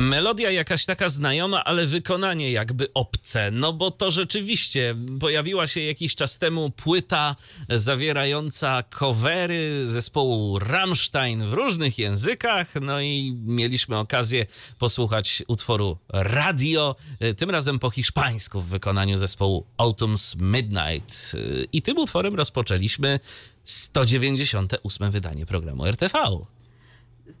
Melodia jakaś taka znajoma, ale wykonanie jakby obce. No bo to rzeczywiście pojawiła się jakiś czas temu płyta zawierająca covery zespołu Rammstein w różnych językach. No i mieliśmy okazję posłuchać utworu Radio, tym razem po hiszpańsku w wykonaniu zespołu Autumn's Midnight. I tym utworem rozpoczęliśmy 198 wydanie programu RTV.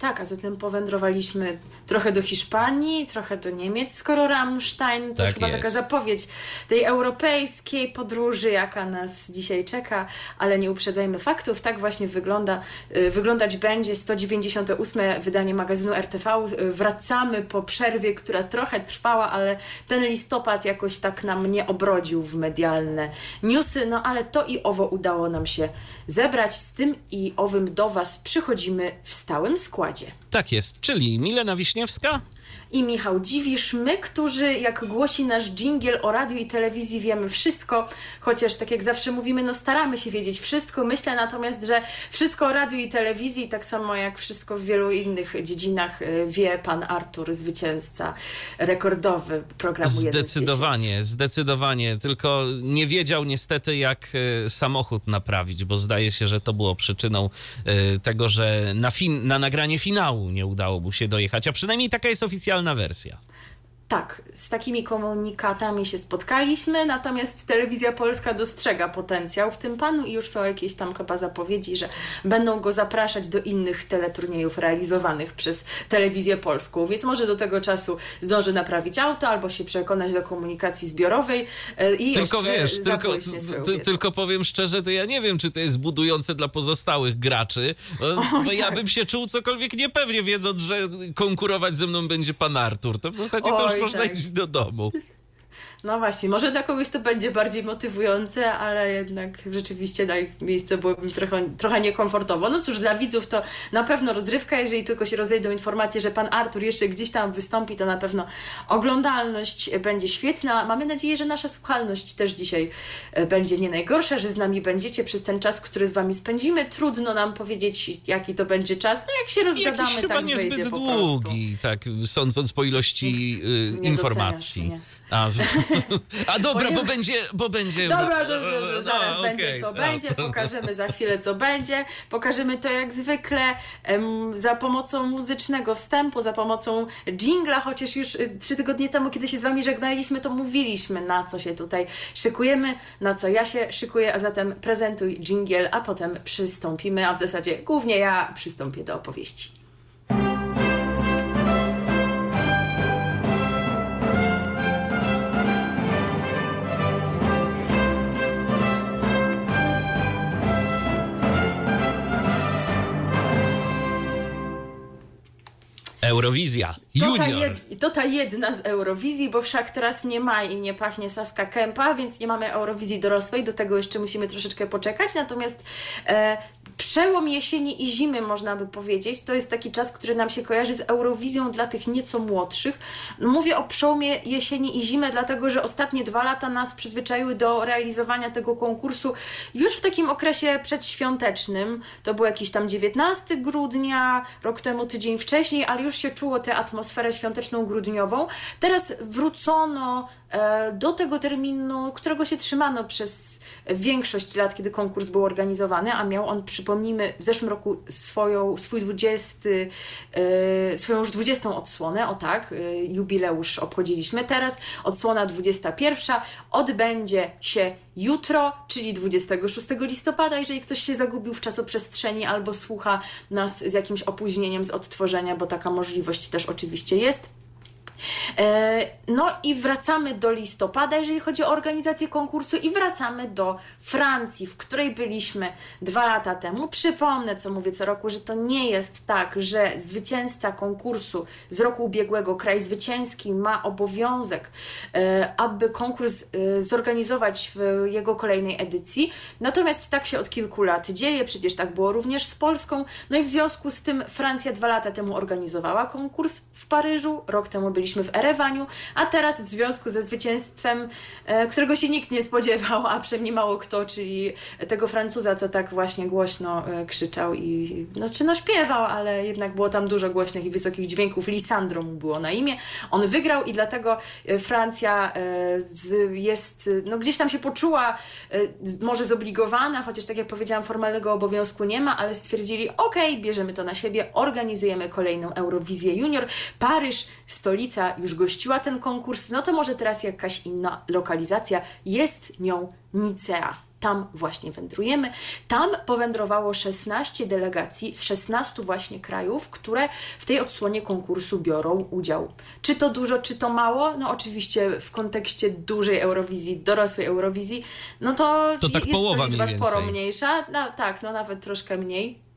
Tak, a zatem powędrowaliśmy trochę do Hiszpanii, trochę do Niemiec, skoro Rammstein to Tak już chyba jest. taka zapowiedź tej europejskiej podróży, jaka nas dzisiaj czeka, ale nie uprzedzajmy faktów. Tak właśnie wygląda, y, wyglądać będzie 198 wydanie magazynu RTV. Y, Wracamy po przerwie, która trochę trwała, ale ten listopad jakoś tak nam nie obrodził w medialne newsy, no ale to i owo udało nam się zebrać. Z tym i owym do Was przychodzimy w stałym składzie. Tak jest, czyli Milena Wiśniewska. I Michał Dziwisz, my, którzy, jak głosi nasz dżingiel o radiu i telewizji, wiemy wszystko, chociaż tak jak zawsze mówimy, no staramy się wiedzieć wszystko. Myślę natomiast, że wszystko o radiu i telewizji, tak samo jak wszystko w wielu innych dziedzinach, y, wie pan Artur, zwycięzca rekordowy programu 1 Zdecydowanie, zdecydowanie. Tylko nie wiedział niestety, jak e, samochód naprawić, bo zdaje się, że to było przyczyną e, tego, że na, fin- na nagranie finału nie udało mu się dojechać. A przynajmniej taka jest oficjalna wersja. Tak, z takimi komunikatami się spotkaliśmy, natomiast Telewizja Polska dostrzega potencjał w tym panu i już są jakieś tam chyba zapowiedzi, że będą go zapraszać do innych teleturniejów realizowanych przez Telewizję Polską, więc może do tego czasu zdąży naprawić auto albo się przekonać do komunikacji zbiorowej e, i Tylko wiesz, tylko, ty, tylko powiem szczerze, to ja nie wiem, czy to jest budujące dla pozostałych graczy, bo, bo ja tak. bym się czuł cokolwiek niepewnie, wiedząc, że konkurować ze mną będzie pan Artur. To w zasadzie to już można tak. iść do domu. No właśnie, może dla kogoś to będzie bardziej motywujące, ale jednak rzeczywiście na ich miejsce byłoby mi trochę, trochę niekomfortowo. No cóż, dla widzów to na pewno rozrywka, jeżeli tylko się rozejdą informacje, że pan Artur jeszcze gdzieś tam wystąpi, to na pewno oglądalność będzie świetna. Mamy nadzieję, że nasza słuchalność też dzisiaj e, będzie nie najgorsza, że z nami będziecie przez ten czas, który z wami spędzimy. Trudno nam powiedzieć, jaki to będzie czas. No jak się rozgadamy, Jakiś chyba tak niezbyt po prostu. długi, tak sądząc po ilości y, Nie informacji. doceniasz mnie. A, a dobra, Bo będzie, bo będzie... Dobra, do, do, do, No, zaraz okej. będzie co A, będzie, pokażemy za chwilę co będzie, pokażemy to jak zwykle za pomocą muzycznego wstępu, za pomocą jingla, chociaż już y, trzy tygodnie temu, kiedy się z Wami żegnaliśmy, to mówiliśmy na co się tutaj szykujemy, na co ja się szykuję, a zatem prezentuj jingiel, a potem przystąpimy, a w zasadzie głównie ja przystąpię do opowieści. Eurowizja, To ta, junior. jed, to ta jedna z Eurowizji, bo wszak teraz nie ma i nie pachnie Saska Kępa, więc nie mamy Eurowizji dorosłej, do tego jeszcze musimy troszeczkę poczekać. Natomiast e, przełom jesieni i zimy, można by powiedzieć, to jest taki czas, który nam się kojarzy z Eurowizją dla tych nieco młodszych. Mówię o przełomie jesieni i zimy, dlatego że ostatnie dwa lata nas przyzwyczaiły do realizowania tego konkursu już w takim okresie przedświątecznym. To był jakiś tam 19 grudnia, rok temu tydzień wcześniej, ale już się czuło tę atmosferę świąteczną grudniową. Teraz wrócono do tego terminu, którego się trzymano przez większość lat, kiedy konkurs był organizowany, a miał on, przypomnijmy, w zeszłym roku swoją, swój 20, e, swoją już 20 odsłonę, o tak, e, jubileusz obchodziliśmy. Teraz odsłona 21 odbędzie się jutro, czyli 26 listopada. Jeżeli ktoś się zagubił w czasoprzestrzeni albo słucha nas z jakimś opóźnieniem z odtworzenia, bo taka możliwość też oczywiście jest. E, No i wracamy do listopada, jeżeli chodzi o organizację konkursu, i wracamy do Francji, w której byliśmy dwa lata temu. Przypomnę, co mówię co roku, że to nie jest tak, że zwycięzca konkursu z roku ubiegłego, kraj zwycięski, ma obowiązek, e, aby konkurs e, zorganizować w jego kolejnej edycji. Natomiast tak się od kilku lat dzieje, przecież tak było również z Polską. No i w związku z tym Francja dwa lata temu organizowała konkurs w Paryżu, rok temu byliśmy byliśmy w Erewaniu, a teraz w związku ze zwycięstwem, e, którego się nikt nie spodziewał, a przynajmniej mało kto, czyli tego Francuza, co tak właśnie głośno e, krzyczał i no, czy no śpiewał, ale jednak było tam dużo głośnych i wysokich dźwięków. Lisandro mu było na imię. On wygrał i dlatego e, Francja jest, no gdzieś tam się poczuła może zobligowana, chociaż tak jak powiedziałam, formalnego obowiązku nie ma, ale stwierdzili, ok, bierzemy to na siebie, organizujemy kolejną Eurowizję Junior. Paryż, stolica, już gościła ten konkurs, no to może teraz jakaś inna lokalizacja, jest nią Nicea. Tam właśnie wędrujemy. Tam powędrowało 16 delegacji z 16 właśnie krajów, które w tej odsłonie konkursu biorą udział. Czy to dużo, czy to mało? No oczywiście w kontekście dużej Eurowizji, dorosłej Eurowizji, no to, to tak jest połowa to liczba mniej sporo mniejsza. No, tak, no nawet troszkę mniej.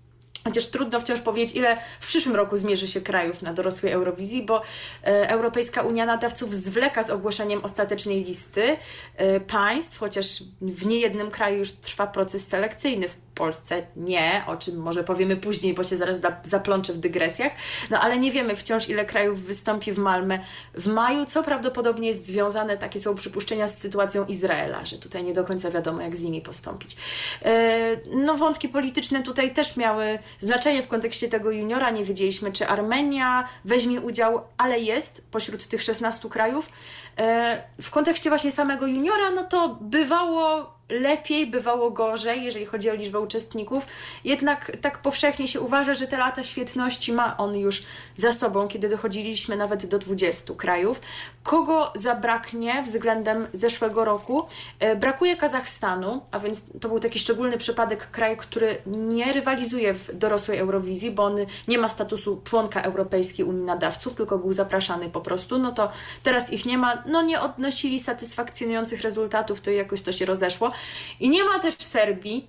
Chociaż trudno wciąż powiedzieć, ile w przyszłym roku zmierzy się krajów na dorosłej Eurowizji, bo e, Europejska Unia Nadawców zwleka z ogłoszeniem ostatecznej listy e, państw, chociaż w niejednym kraju już trwa proces selekcyjny. W Polsce nie, o czym może powiemy później, bo się zaraz zaplączę w dygresjach. No ale nie wiemy wciąż, ile krajów wystąpi w Malmę w maju, co prawdopodobnie jest związane, takie są przypuszczenia, z sytuacją Izraela, że tutaj nie do końca wiadomo, jak z nimi postąpić. E, no wątki polityczne tutaj też miały znaczenie w kontekście tego juniora. Nie wiedzieliśmy, czy Armenia weźmie udział, ale jest pośród tych 16 krajów. E, w kontekście właśnie samego juniora, no to bywało lepiej, bywało gorzej, jeżeli chodzi o liczbę uczestników. Jednak tak powszechnie się uważa, że te lata świetności ma on już za sobą, kiedy dochodziliśmy nawet do 20 krajów. Kogo zabraknie względem zeszłego roku? E, brakuje Kazachstanu, a więc to był taki szczególny przypadek kraj, który nie rywalizuje w dorosłej Eurowizji, bo on nie ma statusu członka Europejskiej Unii Nadawców, tylko był zapraszany po prostu. No to teraz ich nie ma, no nie odnosili satysfakcjonujących rezultatów, to jakoś to się rozeszło. I nie ma też Serbii,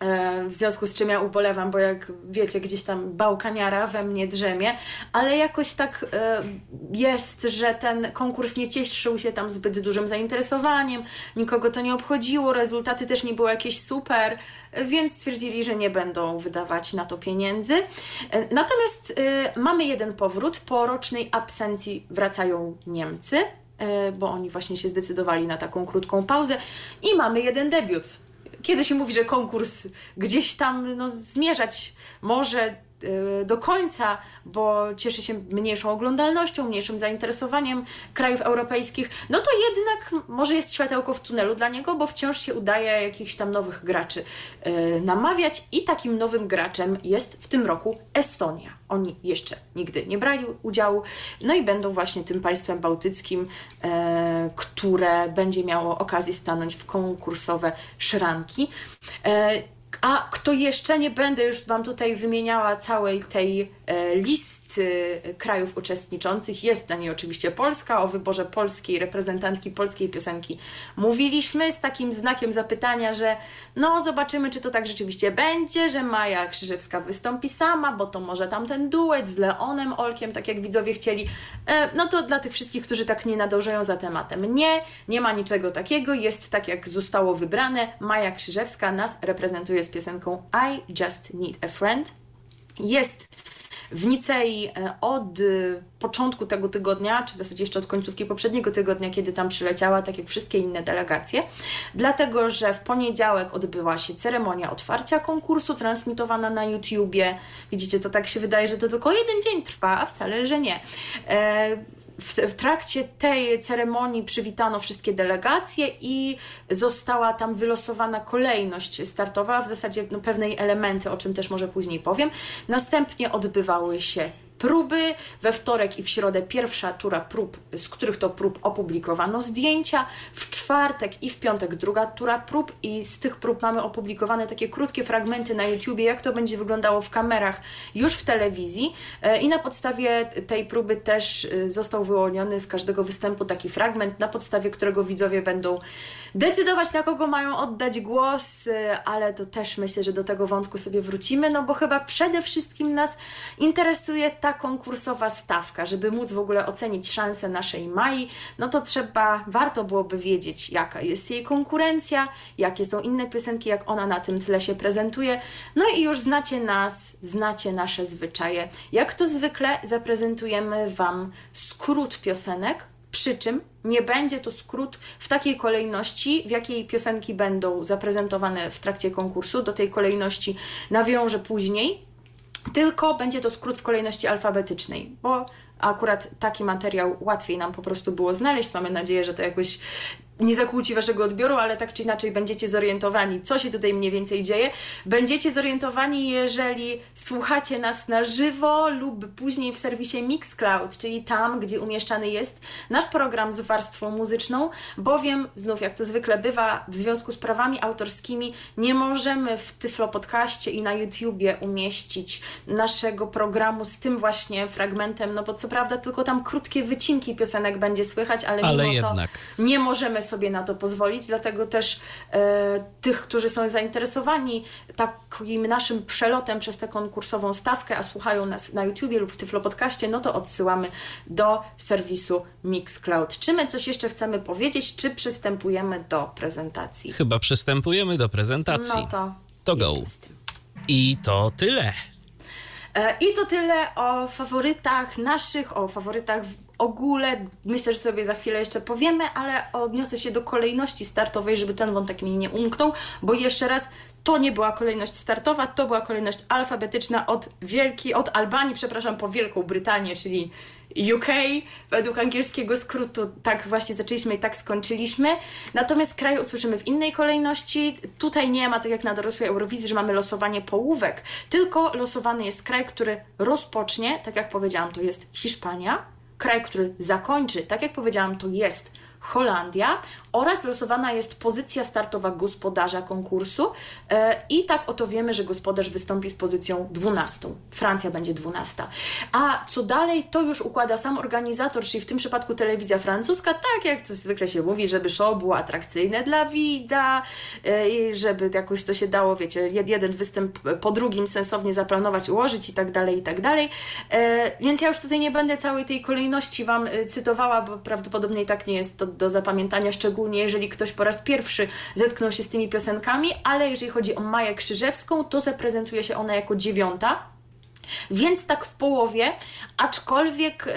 e, w związku z czym ja ubolewam, bo jak wiecie, gdzieś tam bałkaniara we mnie drzemie, ale jakoś tak e, jest, że ten konkurs nie cieszył się tam zbyt dużym zainteresowaniem, nikogo to nie obchodziło, rezultaty też nie były jakieś super, więc stwierdzili, że nie będą wydawać na to pieniędzy. E, natomiast mamy jeden powrót, po rocznej absencji wracają Niemcy. E, bo oni właśnie się zdecydowali na taką krótką pauzę i mamy jeden debiut. Kiedy się mówi, że konkurs gdzieś tam no, zmierzać może do końca, bo cieszy się mniejszą oglądalnością, mniejszym zainteresowaniem krajów europejskich, no to jednak może jest światełko w tunelu dla niego, bo wciąż się udaje jakichś tam nowych graczy y, namawiać i takim nowym graczem jest w tym roku Estonia. Oni jeszcze nigdy nie brali udziału, no i będą właśnie tym państwem bałtyckim, y, które będzie miało okazję stanąć w konkursowe szranki. A kto jeszcze, nie będę już Wam tutaj wymieniała całej tej e, listy krajów uczestniczących. Jest na niej oczywiście Polska. O wyborze polskiej reprezentantki polskiej piosenki mówiliśmy z takim znakiem zapytania, że no zobaczymy, czy to tak rzeczywiście będzie, że Maja Krzyżewska wystąpi sama, bo to może tamten duet z Leonem Olkiem, tak jak widzowie chcieli. E, no to dla tych wszystkich, którzy tak nie nadążają za tematem. Nie, nie ma niczego takiego. Jest tak, jak zostało wybrane. Maja Krzyżewska nas reprezentuje z piosenką I Just Need a Friend. Jest w Nicei e, od e, początku tego tygodnia, czy w zasadzie jeszcze od końcówki poprzedniego tygodnia, kiedy tam przyleciała, tak jak wszystkie inne delegacje, dlatego że w poniedziałek odbyła się ceremonia otwarcia konkursu, transmitowana na YouTubie. Widzicie, to tak się wydaje, że to tylko jeden dzień trwa, a wcale, że nie. W, w, trakcie tej ceremonii przywitano wszystkie delegacje i została tam wylosowana kolejność startowa, w zasadzie no, pewnej elementy, o czym też może później powiem. Następnie odbywały się próby. We wtorek i w środę pierwsza tura prób, z których to prób opublikowano zdjęcia. W czwartek i w piątek druga tura prób i z tych prób mamy opublikowane takie krótkie fragmenty na YouTubie, jak to będzie wyglądało w kamerach już w telewizji. E, I na podstawie tej próby też e, został wyłoniony z każdego występu taki fragment, na podstawie którego widzowie będą decydować, na kogo mają oddać głos, y, ale to też myślę, że do tego wątku sobie wrócimy, no bo chyba przede wszystkim nas interesuje ta konkursowa stawka, żeby móc w ogóle ocenić szanse naszej Mai, no to trzeba, warto byłoby wiedzieć, jaka jest jej konkurencja, jakie są inne piosenki, jak ona na tym tle się prezentuje, no i już znacie nas, znacie nasze zwyczaje. Jak to zwykle zaprezentujemy Wam skrót piosenek, przy czym nie będzie to skrót w takiej kolejności, w jakiej piosenki będą zaprezentowane w trakcie konkursu. Do tej kolejności nawiążę później, tylko będzie to skrót w kolejności alfabetycznej, bo akurat taki materiał łatwiej nam po prostu było znaleźć. Mamy nadzieję, że to jakoś nie zakłóci waszego odbioru, ale tak czy inaczej będziecie zorientowani, co się tutaj mniej więcej dzieje. Będziecie zorientowani, jeżeli słuchacie nas na żywo lub później w serwisie Mixcloud, czyli tam, gdzie umieszczany jest nasz program z warstwą muzyczną, bowiem znów, jak to zwykle bywa, w związku z prawami autorskimi nie możemy w Tyflo Podcaście i na YouTubie umieścić naszego programu z tym właśnie fragmentem, no bo co prawda tylko tam krótkie wycinki piosenek będzie słychać, ale, Ale mimo jednak. to nie możemy sobie na to pozwolić, dlatego też e, tych, którzy są zainteresowani takim naszym przelotem przez tę konkursową stawkę, a słuchają nas na YouTubie lub w Tyflo Podcaście, no to odsyłamy do serwisu Mixcloud. Czy my coś jeszcze chcemy powiedzieć, czy przystępujemy do prezentacji? Chyba przystępujemy do prezentacji. No to, To go. I to tyle. E, I to tyle o faworytach naszych, o faworytach ogóle. Myślę, że sobie za chwilę jeszcze powiemy, ale odniosę się do kolejności startowej, żeby ten wątek mi nie umknął, bo jeszcze raz. To nie była kolejność startowa, to była kolejność alfabetyczna od Wielkiej, od Albanii, przepraszam, po Wielką Brytanię, czyli UK, według angielskiego skrótu. Tak właśnie zaczęliśmy i tak skończyliśmy. Natomiast kraj usłyszymy w innej kolejności. Tutaj nie ma, tak jak na dorosłej Eurowizji, że mamy losowanie połówek, tylko losowany jest kraj, który rozpocznie, tak jak powiedziałam, to jest Hiszpania, kraj, który zakończy, tak jak powiedziałam, to jest Holandia oraz losowana jest pozycja startowa gospodarza konkursu e, i tak oto wiemy, że gospodarz wystąpi z pozycją 12. Francja będzie 12. A co dalej, to już układa sam organizator, czyli w tym przypadku telewizja francuska, tak jak to zwykle się mówi, żeby show było atrakcyjne dla widza, e, i żeby jakoś to się dało, wiecie, jed- jeden występ po drugim sensownie zaplanować, ułożyć i tak dalej, i tak dalej. E, Więc ja już tutaj nie będę całej tej kolejności Wam cytowała, bo prawdopodobnie i tak nie jest to do zapamiętania, szczególnie jeżeli ktoś po raz pierwszy zetknął się z tymi piosenkami, ale jeżeli chodzi o Maję Krzyżewską, to zaprezentuje się ona jako dziewiąta. Więc tak w połowie, aczkolwiek y,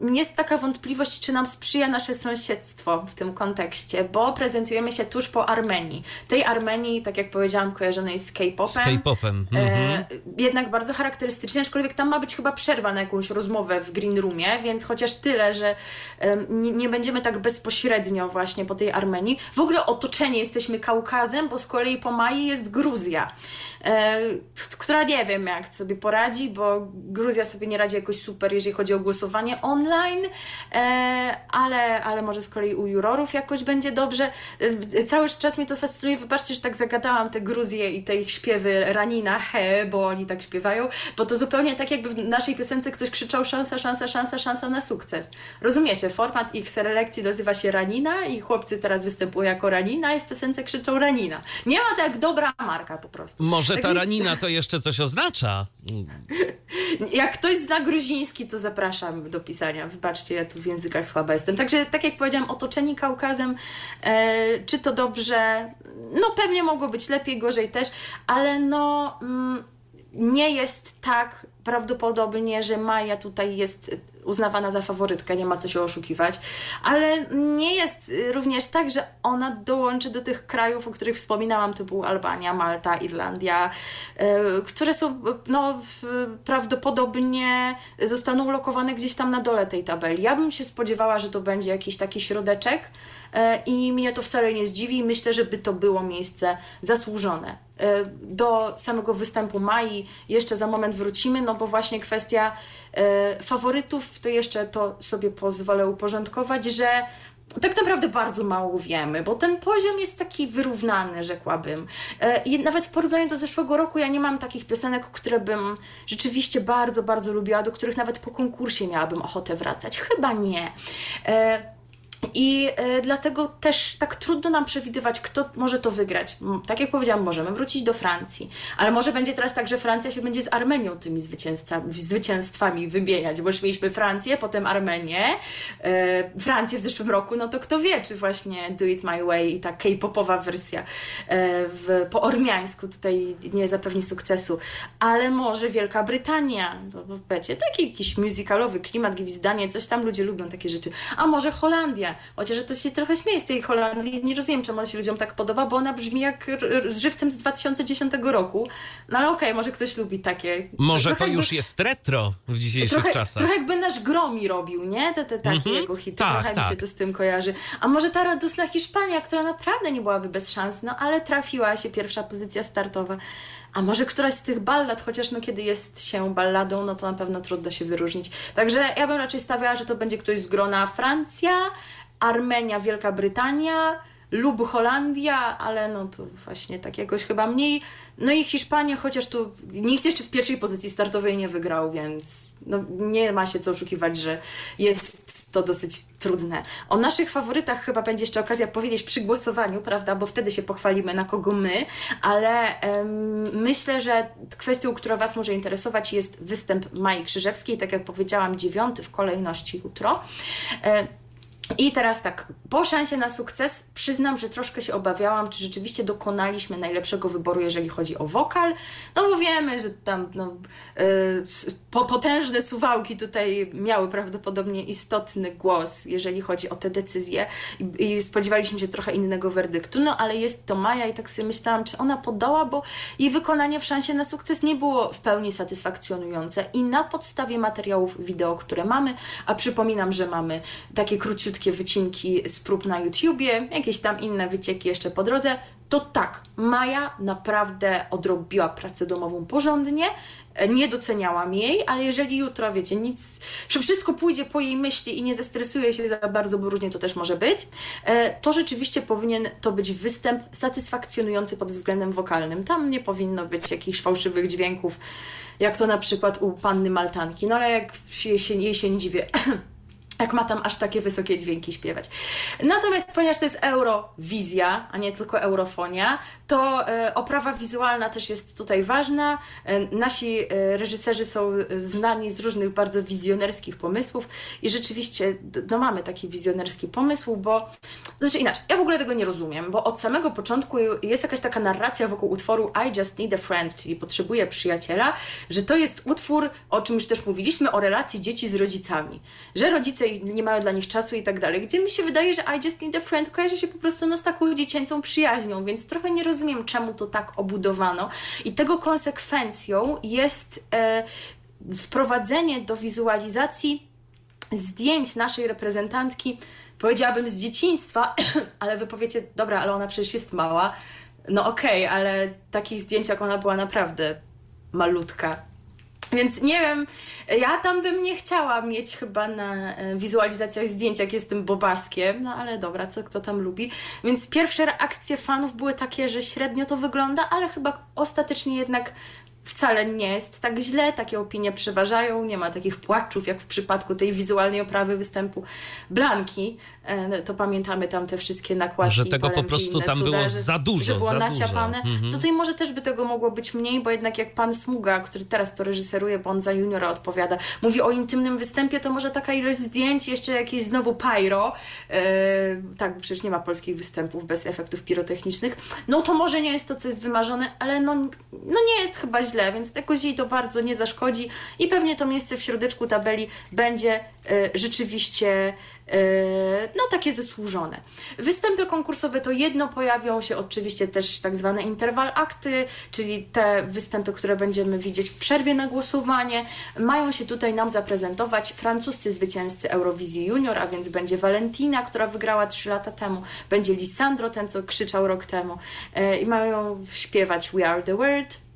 jest taka wątpliwość, czy nam sprzyja nasze sąsiedztwo w tym kontekście, bo prezentujemy się tuż po Armenii. Tej Armenii, tak jak powiedziałam, kojarzonej z K-popem. Z K-popem. Mhm. E, jednak bardzo charakterystyczne, aczkolwiek tam ma być chyba przerwa na jakąś rozmowę w Green Roomie, więc chociaż tyle, że em, nie, nie będziemy tak bezpośrednio właśnie po tej Armenii. W ogóle otoczeni jesteśmy Kaukazem, bo z kolei po Mai jest Gruzja, e, która nie wiem jak sobie poradzi, bo Gruzja sobie nie radzi jakoś super, jeżeli chodzi o głosowanie online, e, ale, ale może z kolei u jurorów jakoś będzie dobrze. E, cały czas mnie to fascynuje, wybaczcie, że tak zagadałam te Gruzje i te ich śpiewy Ranina, he, bo oni tak śpiewają, bo to zupełnie tak jakby w naszej piosence ktoś krzyczał szansa, szansa, szansa, szansa na sukces. Rozumiecie? Format ich selekcji nazywa się Ranina i chłopcy teraz występują jako Ranina i w piosence krzyczą Ranina. Nie ma tak dobra marka po prostu. Może ta Taki- ranina to jeszcze coś oznacza? Jak ktoś zna gruziński, to zapraszam do pisania. Wybaczcie, ja tu w językach słaba jestem. Także, tak jak powiedziałam, otoczeni Kaukazem, e, czy to dobrze? No pewnie mogło być lepiej, gorzej też, ale no mm, nie jest tak prawdopodobnie, że Maja tutaj jest uznawana za faworytkę, nie ma co się oszukiwać, ale nie jest y, również tak, że ona dołączy do tych krajów, o których wspominałam, typu Albania, Malta, Irlandia, y, które są no, prawdopodobnie zostaną ulokowane gdzieś tam na dole tej tabeli. Ja bym się spodziewała, że to będzie jakiś taki środeczek i mnie to wcale nie zdziwi. Myślę, że by to było miejsce zasłużone. Y, Do samego występu Mai jeszcze za moment wrócimy, no bo właśnie kwestia y, faworytów, to jeszcze to sobie pozwolę uporządkować, że tak naprawdę bardzo mało wiemy, bo ten poziom jest taki wyrównany, rzekłabym. E, i Nawet w porównaniu do zeszłego roku ja nie mam takich piosenek, które bym rzeczywiście bardzo, bardzo lubiła, do których nawet po konkursie miałabym ochotę wracać. Chyba nie. E, I y, dlatego też tak trudno nam przewidywać, kto może to wygrać. Tak jak powiedziałam, możemy wrócić do Francji, ale może będzie teraz tak, że Francja się będzie z Armenią tymi zwycięstwami wymieniać, bo już mieliśmy Francję, potem Armenię, y, Francję w zeszłym roku, no to kto wie, czy właśnie Do It My Way i ta k-popowa wersja y, w, po ormiańsku tutaj nie zapewni sukcesu, ale może Wielka Brytania, to będzie taki jakiś musicalowy klimat, gwizdanie, coś tam ludzie lubią takie rzeczy, a może Holandia, Chociaż to się trochę śmieje z tej Holandii. Nie rozumiem, czemu on się ludziom tak podoba, bo ona brzmi jak z żywcem z 2010 roku. No ale okej, okay, może ktoś lubi takie. Może trochę to jakby, już jest retro w dzisiejszych trochę, czasach. Trochę jakby nasz Gromi robił, nie? Te, te takie mm -hmm. jego hity. Tak, trochę tak. mi się to z tym kojarzy. A może ta radosna Hiszpania, która naprawdę nie byłaby bez szans, no ale trafiła się pierwsza pozycja startowa. A może któraś z tych ballad, chociaż no kiedy jest się balladą, no to na pewno trudno się wyróżnić. Także ja bym raczej stawiała, że to będzie ktoś z grona Francja, Armenia, Wielka Brytania lub Holandia, ale no to właśnie tak jakoś chyba mniej. No i Hiszpania, chociaż tu nikt jeszcze z pierwszej pozycji startowej nie wygrał, więc no nie ma się co oszukiwać, że jest to dosyć trudne. O naszych faworytach chyba będzie jeszcze okazja powiedzieć przy głosowaniu, prawda, bo wtedy się pochwalimy na kogo my, ale myślę, że kwestią, która Was może interesować jest występ Mai Krzyżewskiej, tak jak powiedziałam, dziewiąty w kolejności jutro. E, i teraz tak, po szansie na sukces przyznam, że troszkę się obawiałam, czy rzeczywiście dokonaliśmy najlepszego wyboru, jeżeli chodzi o wokal, no bo wiemy, że tam no, yy, potężne suwałki tutaj miały prawdopodobnie istotny głos, jeżeli chodzi o te decyzje. I, i spodziewaliśmy się trochę innego werdyktu, no ale jest to Maja i tak sobie myślałam, czy ona podała, bo jej wykonanie w szansie na sukces nie było w pełni satysfakcjonujące. I na podstawie materiałów wideo, które mamy, a przypominam, że mamy takie króciutkie krótkie wycinki z prób na YouTubie, jakieś tam inne wycieki jeszcze po drodze, to tak, Maja naprawdę odrobiła pracę domową porządnie, nie doceniałam jej, ale jeżeli jutro, wiecie, nic, wszystko pójdzie po jej myśli i nie zestresuje się za bardzo, bo różnie to też może być, e, to rzeczywiście powinien to być występ satysfakcjonujący pod względem wokalnym. Tam nie powinno być jakichś fałszywych dźwięków, jak to na przykład u panny Maltanki, no ale jak jej się, jej się nie dziwię. jak ma tam aż takie wysokie dźwięki śpiewać. Natomiast ponieważ to jest Eurowizja, a nie tylko Eurofonia, to e, oprawa wizualna też jest tutaj ważna. E, nasi e, reżyserzy są znani z różnych bardzo wizjonerskich pomysłów i rzeczywiście no, mamy taki wizjonerski pomysł, bo znaczy inaczej, ja w ogóle tego nie rozumiem, bo od samego początku jest jakaś taka narracja wokół utworu I Just Need a Friend, czyli potrzebuję przyjaciela, że to jest utwór, o czym już też mówiliśmy, o relacji dzieci z rodzicami, że rodzice nie mają dla nich czasu i tak dalej, gdzie mi się wydaje, że I Just Need a Friend kojarzy się po prostu no, z taką dziecięcą przyjaźnią, więc trochę nie rozumiem, czemu to tak obudowano. I tego konsekwencją jest e, wprowadzenie do wizualizacji zdjęć naszej reprezentantki, powiedziałabym z dzieciństwa, ale wy powiecie, dobra, ale ona przecież jest mała. No okej, okay, ale takich zdjęć jak ona była naprawdę malutka, więc nie wiem, ja tam bym nie chciała mieć chyba na e, wizualizacjach zdjęć, jak jestem bobaskiem, no ale dobra, co kto tam lubi. Więc pierwsze reakcje fanów były takie, że średnio to wygląda, ale chyba ostatecznie jednak wcale nie jest tak źle, takie opinie przeważają, nie ma takich płaczów jak w przypadku tej wizualnej oprawy występu Blanki, e, to pamiętamy tam te wszystkie nakładki. Że tego po prostu tam cuda, było za dużo, że było za naciapane. Mhm. Tutaj może też by tego mogło być mniej, bo jednak jak pan Smuga, który teraz to reżyseruje, bo on za juniora odpowiada, mówi o intymnym występie, to może taka ilość zdjęć, jeszcze jakieś znowu pyro, e, tak, bo przecież nie ma polskich występów bez efektów pirotechnicznych, no to może nie jest to, co jest wymarzone, ale no, no nie jest chyba źle, więc jakoś jej to bardzo nie zaszkodzi i pewnie to miejsce w środeczku tabeli będzie y, rzeczywiście y, no takie zasłużone. Występy konkursowe to jedno, pojawią się oczywiście też tak zwane interwal akty, czyli te występy, które będziemy widzieć w przerwie na głosowanie. Mają się tutaj nam zaprezentować francuscy zwycięzcy Eurowizji Junior, a więc będzie Valentina, która wygrała 3 lata temu, będzie Lisandro, ten co krzyczał rok temu y, i mają śpiewać We Are The World,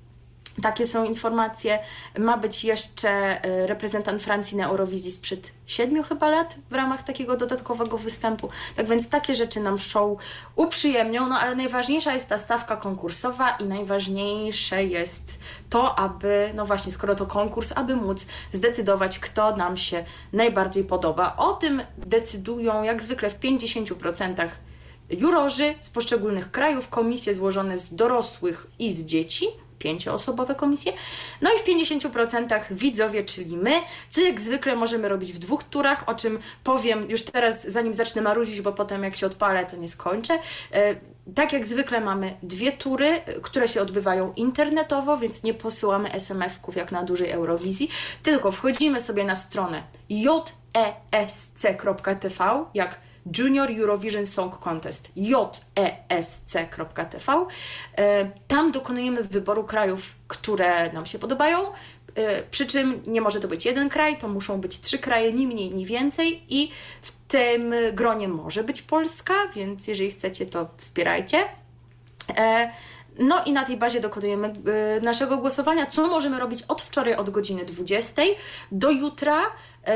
Takie są informacje. Ma być jeszcze e, reprezentant Francji na Eurowizji sprzed siedmiu chyba lat w ramach takiego dodatkowego występu. Tak więc takie rzeczy nam show uprzyjemnią, no ale najważniejsza jest ta stawka konkursowa i najważniejsze jest to, aby, no właśnie, skoro to konkurs, aby móc zdecydować, kto nam się najbardziej podoba. O tym decydują jak zwykle w 50% jurorzy z poszczególnych krajów, komisje złożone z dorosłych i z dzieci pięcioosobowe komisje. No i w 50% widzowie, czyli my, co jak zwykle możemy robić w dwóch turach, o czym powiem już teraz, zanim zacznę marudzić, bo potem jak się odpalę, to nie skończę. E, tak jak zwykle mamy dwie tury, które się odbywają internetowo, więc nie posyłamy SMS-ków jak na dużej Eurowizji, tylko wchodzimy sobie na stronę jesc.tv, jak Junior Eurovision Song Contest, jesc.tv. E, tam dokonujemy wyboru krajów, które nam się podobają. E, przy czym nie może to być jeden kraj, to muszą być trzy kraje, ni mniej, ni więcej, i w tym gronie może być Polska, więc jeżeli chcecie, to wspierajcie. E, no i na tej bazie dokonujemy naszego głosowania, co możemy robić od wczoraj od godziny 20 do jutra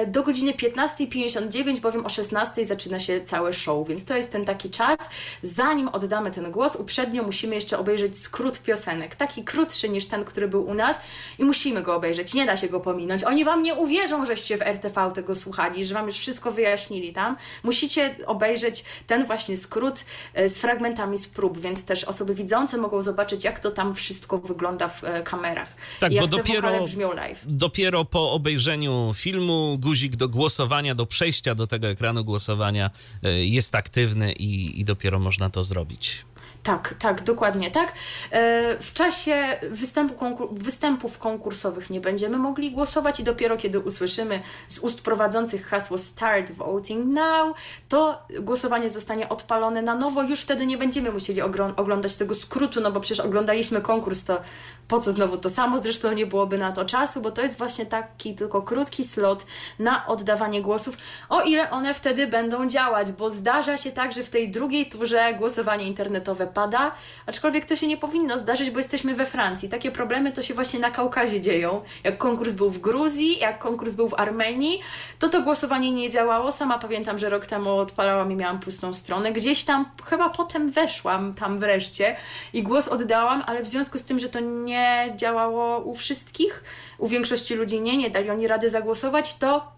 do godziny 15.59, bowiem o 16.00 zaczyna się całe show, więc to jest ten taki czas. Zanim oddamy ten głos, uprzednio musimy jeszcze obejrzeć skrót piosenek, taki krótszy niż ten, który był u nas i musimy go obejrzeć, nie da się go pominąć. Oni Wam nie uwierzą, żeście w RTV tego słuchali, że Wam już wszystko wyjaśnili tam. Musicie obejrzeć ten właśnie skrót e, z fragmentami z prób, więc też osoby widzące mogą zobaczyć, jak to tam wszystko wygląda w e, kamerach. Tak, bo dopiero, brzmią live. dopiero po obejrzeniu filmu guzik do głosowania, do przejścia do tego ekranu głosowania e, jest aktywny i, i dopiero można to zrobić. Tak, tak, dokładnie tak. E, w czasie występu konkur występów konkursowych nie będziemy mogli głosować i dopiero kiedy usłyszymy z ust prowadzących hasło Start Voting Now, to głosowanie zostanie odpalone na nowo. Już wtedy nie będziemy musieli oglądać tego skrótu, no bo przecież oglądaliśmy konkurs, to po co znowu to samo? Zresztą nie byłoby na to czasu, bo to jest właśnie taki tylko krótki slot na oddawanie głosów, o ile one wtedy będą działać, bo zdarza się tak, że w tej drugiej turze głosowanie internetowe pada, aczkolwiek to się nie powinno zdarzyć, bo jesteśmy we Francji. Takie problemy to się właśnie na Kaukazie dzieją. Jak konkurs był w Gruzji, jak konkurs był w Armenii, to to głosowanie nie działało. Sama pamiętam, że rok temu odpalałam i miałam pustą stronę. Gdzieś tam, chyba potem weszłam tam wreszcie i głos oddałam, ale w związku z tym, że to nie działało u wszystkich, u większości ludzi nie, nie dali oni rady zagłosować, to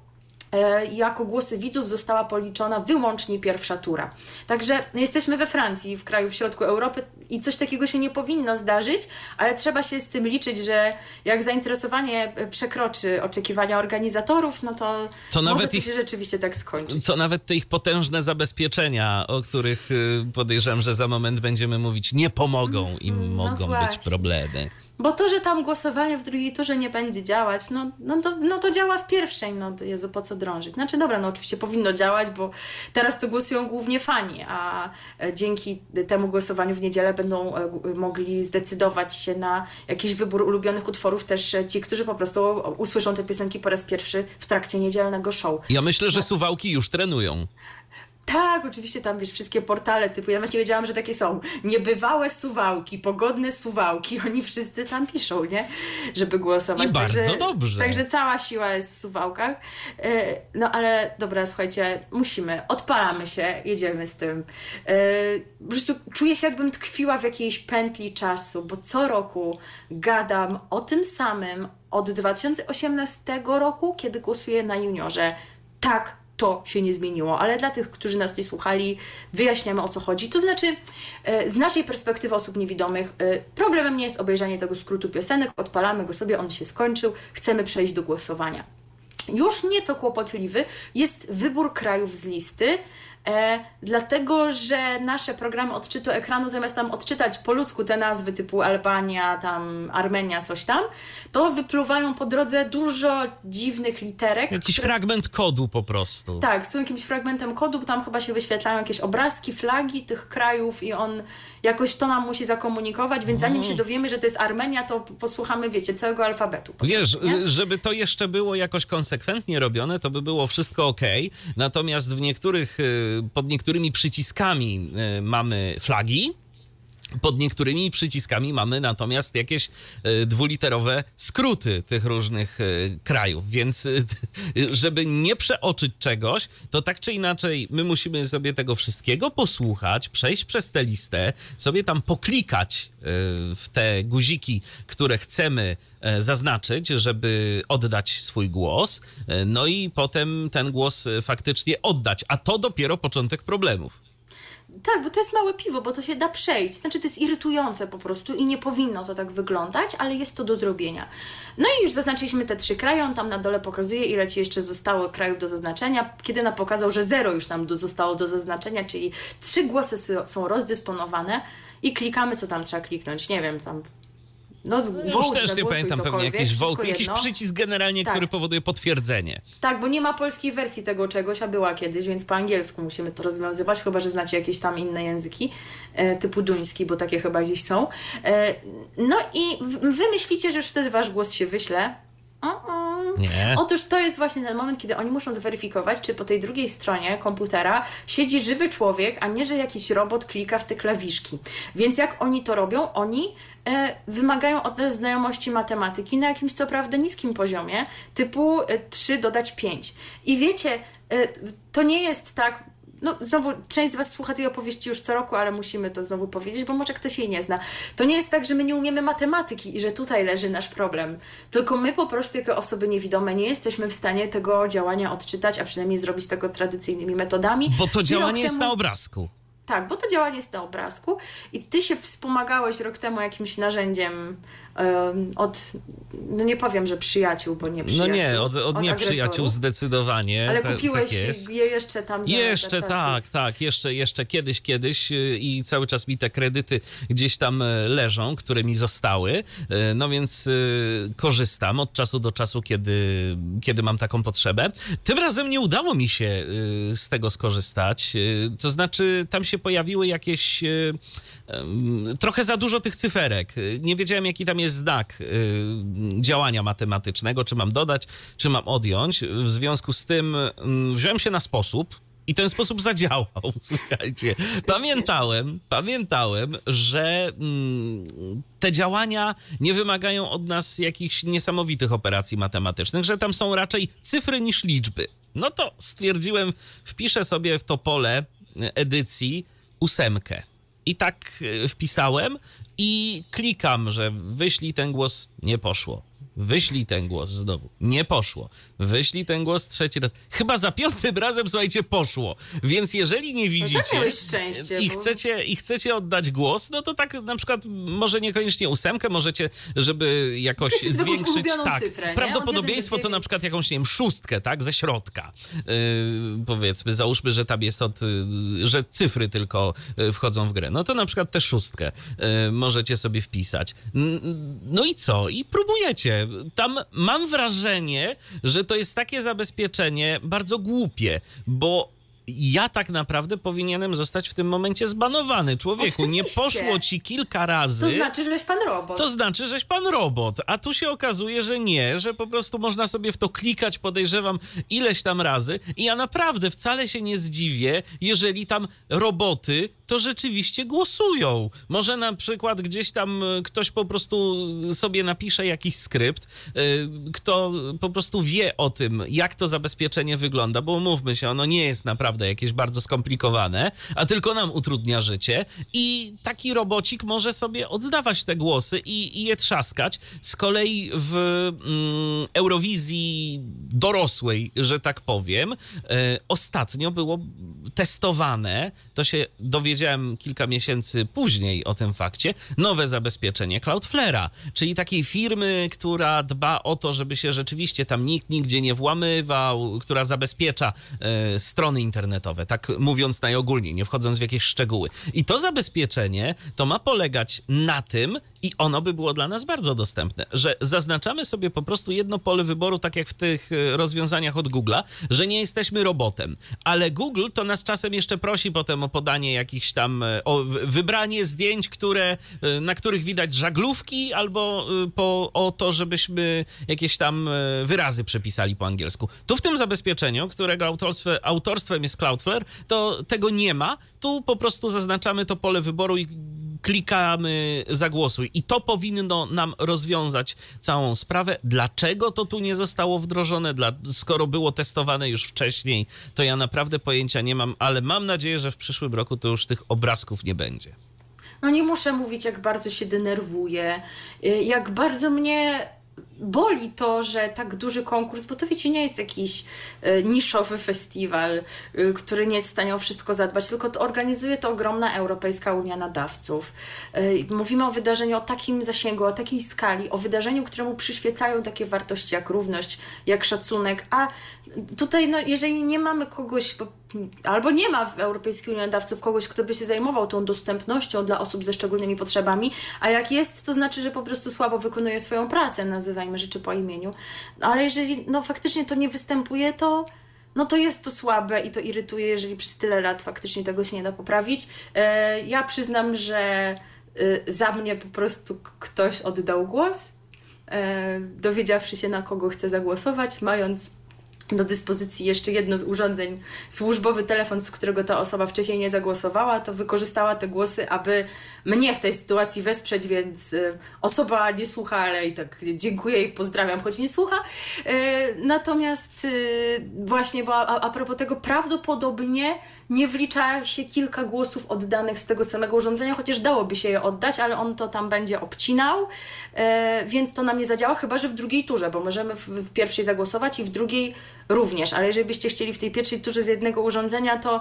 jako głosy widzów została policzona wyłącznie pierwsza tura. Także jesteśmy we Francji, w kraju w środku Europy i coś takiego się nie powinno zdarzyć, ale trzeba się z tym liczyć, że jak zainteresowanie przekroczy oczekiwania organizatorów, no to, to może to ich, się rzeczywiście tak skończyć. To nawet te ich potężne zabezpieczenia, o których y, podejrzewam, że za moment będziemy mówić, nie pomogą i mm, no mogą właśnie. być problemy. Bo to, że tam głosowanie w drugiej turze nie będzie działać, no, no, to, no to działa w pierwszej. No Jezu, po co drążyć? Znaczy dobra, no oczywiście powinno działać, bo teraz to głosują głównie fani, a e, dzięki temu głosowaniu w niedzielę będą e, mogli zdecydować się na jakiś wybór ulubionych utworów też e, ci, którzy po prostu usłyszą te piosenki po raz pierwszy w trakcie niedzielnego show. Ja myślę, że suwałki już trenują. Tak, oczywiście tam wiesz, wszystkie portale typu, ja nawet nie wiedziałam, że takie są. Niebywałe suwałki, pogodne suwałki, oni wszyscy tam piszą, nie? Żeby głosować. I bardzo także, dobrze. Także cała siła jest w suwałkach. E, no ale dobra, słuchajcie, musimy, odpalamy się, jedziemy z tym. E, po prostu czuję się, jakbym tkwiła w jakiejś pętli czasu, bo co roku gadam o tym samym od 2018 roku, kiedy głosuję na juniorze. Tak, to się nie zmieniło, ale dla tych, którzy nas nie słuchali, wyjaśniamy o co chodzi. To znaczy, e, z naszej perspektywy osób niewidomych, e, problemem nie jest obejrzenie tego skrótu piosenek, odpalamy go sobie, on się skończył, chcemy przejść do głosowania. Już nieco kłopotliwy jest wybór krajów z listy, E, dlatego, że nasze programy odczytu ekranu, zamiast tam odczytać po ludzku te nazwy typu Albania, tam Armenia, coś tam, to wypluwają po drodze dużo dziwnych literek. Jakiś które... fragment kodu po prostu. Tak, są jakimś fragmentem kodu, tam chyba się wyświetlają jakieś obrazki, flagi tych krajów i on jakoś to nam musi zakomunikować, więc zanim się dowiemy, że to jest Armenia, to posłuchamy, wiecie, całego alfabetu. Wiesz, nie? żeby to jeszcze było jakoś konsekwentnie robione, to by było wszystko ok. Natomiast w niektórych, y, pod niektórymi przyciskami y, mamy flagi, Pod niektórymi przyciskami mamy natomiast jakieś e, dwuliterowe skróty tych różnych e, krajów, więc e, żeby nie przeoczyć czegoś, to tak czy inaczej my musimy sobie tego wszystkiego posłuchać, przejść przez tę listę, sobie tam poklikać w te guziki, które chcemy zaznaczyć, żeby oddać swój głos, no i potem ten głos faktycznie oddać, a to dopiero początek problemów. Tak, bo to jest małe piwo, bo to się da przejść. Znaczy, to jest irytujące po prostu i nie powinno to tak wyglądać, ale jest to do zrobienia. No i już zaznaczyliśmy te trzy kraje. On tam na dole pokazuje, ile ci jeszcze zostało krajów do zaznaczenia. Kiedy nam pokazał, że zero już nam do, zostało do zaznaczenia, czyli trzy głosy są rozdysponowane i klikamy, co tam trzeba kliknąć. Nie wiem, tam no, Już też nie pamiętam, pewnie jakiś jakiś przycisk generalnie, tak. który powoduje potwierdzenie. Tak, bo nie ma polskiej wersji tego czegoś, a była kiedyś, więc po angielsku musimy to rozwiązywać, chyba że znacie jakieś tam inne języki, e, typu duński, bo takie chyba gdzieś są. E, no i wy myślicie, że już wtedy wasz głos się wyśle, nie. Otóż to jest właśnie ten moment, kiedy oni muszą zweryfikować, czy po tej drugiej stronie komputera siedzi żywy człowiek, a nie, że jakiś robot klika w te klawiszki. Więc jak oni to robią? Oni e, wymagają od nas znajomości matematyki na jakimś co prawda niskim poziomie, typu e, 3 dodać 5. I wiecie, e, to nie jest tak, no znowu część z Was słucha tej opowieści już co roku, ale musimy to znowu powiedzieć, bo może ktoś jej nie zna. To nie jest tak, że my nie umiemy matematyki i że tutaj leży nasz problem. Tylko my po prostu jako osoby niewidome nie jesteśmy w stanie tego działania odczytać, a przynajmniej zrobić tego tradycyjnymi metodami. Bo to działanie jest na obrazku. Tak, bo to działanie jest na obrazku i ty się wspomagałeś rok temu jakimś narzędziem od, no nie powiem, że przyjaciół, bo nie przyjaciół. No nie, od, od, od nieprzyjaciół zdecydowanie. Ale kupiłeś tak je jeszcze tam za Jeszcze tak, tak, jeszcze, jeszcze kiedyś, kiedyś y, i cały czas mi te kredyty gdzieś tam y, leżą, które mi zostały, y, no więc korzystam od czasu do czasu, kiedy, kiedy mam taką potrzebę. Tym razem nie udało mi się z tego skorzystać, to znaczy tam się pojawiły jakieś trochę za dużo tych cyferek. Nie wiedziałem, jaki tam jest znak y, działania matematycznego, czy mam dodać, czy mam odjąć. W związku z tym mm, wziąłem się na sposób, i ten sposób zadziałał. Słuchajcie, pamiętałem, pamiętałem, że mm, te działania nie wymagają od nas jakichś niesamowitych operacji matematycznych, że tam są raczej cyfry niż liczby. No to stwierdziłem, wpiszę sobie w to pole edycji ósemkę. I tak e, wpisałem i klikam, że wyślij ten głos, nie poszło. Wyślij ten głos znowu. Nie poszło. Wyślij ten głos trzeci raz. Chyba za piątym razem, słuchajcie, poszło. Więc jeżeli nie no widzicie no szczęście, i, chcecie, i chcecie oddać głos, no to tak na przykład może niekoniecznie ósemkę, możecie, żeby jakoś Wiecie, zwiększyć tak, cyfrę, prawdopodobieństwo, to na przykład jakąś, nie wiem, szóstkę, tak, ze środka. Yy, powiedzmy, załóżmy, że tam jest od, yy, że cyfry tylko yy, wchodzą w grę. No to na przykład tę szóstkę yy, możecie sobie wpisać. No i co? I próbujecie tam mam wrażenie, że to jest takie zabezpieczenie bardzo głupie, bo ja tak naprawdę powinienem zostać w tym momencie zbanowany. Człowieku, Oczywiście. nie poszło ci kilka razy. To znaczy, żeś pan robot. To znaczy, żeś pan robot. A tu się okazuje, że nie, że po prostu można sobie w to klikać, podejrzewam, ileś tam razy. I ja naprawdę wcale się nie zdziwię, jeżeli tam roboty to rzeczywiście głosują. Może na przykład gdzieś tam e, ktoś po prostu sobie napisze jakiś skrypt, e, kto po prostu wie o tym, jak to zabezpieczenie wygląda, bo umówmy się, ono nie jest naprawdę jakieś bardzo skomplikowane, a tylko nam utrudnia życie i taki robocik może sobie oddawać te głosy i, i je trzaskać. Z kolei w mm, Eurowizji dorosłej, że tak powiem, e, ostatnio było testowane, to się dowiedziałem kilka miesięcy później o tym fakcie, nowe zabezpieczenie Cloudflare'a, czyli takiej firmy, która dba o to, żeby się rzeczywiście tam nikt nigdzie nie włamywał, która zabezpiecza e, strony internetowe, tak mówiąc najogólniej, nie wchodząc w jakieś szczegóły. I to zabezpieczenie to ma polegać na tym, i ono by było dla nas bardzo dostępne, że zaznaczamy sobie po prostu jedno pole wyboru, tak jak w tych e, rozwiązaniach od Google'a, że nie jesteśmy robotem. Ale Google to nas czasem jeszcze prosi potem o podanie jakichś tam, e, o wybranie zdjęć, które, e, na których widać żaglówki, albo po, o to, żebyśmy jakieś tam wyrazy przepisali po angielsku. Tu w tym zabezpieczeniu, którego autorstwem, autorstwem jest Cloudflare, to tego nie ma. Tu po prostu zaznaczamy to pole wyboru i klikamy zagłosuj. I to powinno nam rozwiązać całą sprawę. Dlaczego to tu nie zostało wdrożone? Dla, skoro było testowane już wcześniej, to ja naprawdę pojęcia nie mam, ale mam nadzieję, że w przyszłym roku to już tych obrazków nie będzie. No nie muszę mówić, jak bardzo się denerwuję, y, jak bardzo mnie boli to, że tak duży konkurs, bo to wiecie, nie jest jakiś y, niszowy festiwal, y, który nie jest w stanie o wszystko zadbać, tylko to organizuje to ogromna Europejska Unia Nadawców. Mówimy o wydarzeniu o takim zasięgu, o takiej skali, o wydarzeniu, któremu przyświecają takie wartości jak równość, jak szacunek, a tutaj, no, jeżeli nie mamy kogoś, albo nie ma w Europejskiej Unii Nadawców kogoś, kto by się zajmował tą dostępnością dla osób ze szczególnymi potrzebami, a jak jest, to znaczy, że po prostu słabo wykonuje swoją pracę, nazywajmy rzeczy po imieniu. Ale jeżeli no, faktycznie to nie występuje, to no to jest to słabe i to irytuje, jeżeli przez tyle lat faktycznie tego się nie da poprawić. E, ja przyznam, że e, za mnie po prostu ktoś oddał głos, e, dowiedziawszy się na kogo chce zagłosować, mając do dyspozycji jeszcze jedno z urządzeń, służbowy telefon, z którego ta osoba wcześniej nie zagłosowała, to wykorzystała te głosy, aby mnie w tej sytuacji wesprzeć, więc y, osoba nie słucha, ale i tak dziękuję i pozdrawiam, choć nie słucha. Y, natomiast y, właśnie, bo a, a propos tego, prawdopodobnie nie wlicza się kilka głosów oddanych z tego samego urządzenia, chociaż dałoby się je oddać, ale on to tam będzie obcinał, więc to nam nie zadziała, chyba że w drugiej turze, bo możemy w, w pierwszej zagłosować i w drugiej również, ale jeżeli byście chcieli w tej pierwszej turze z jednego urządzenia, to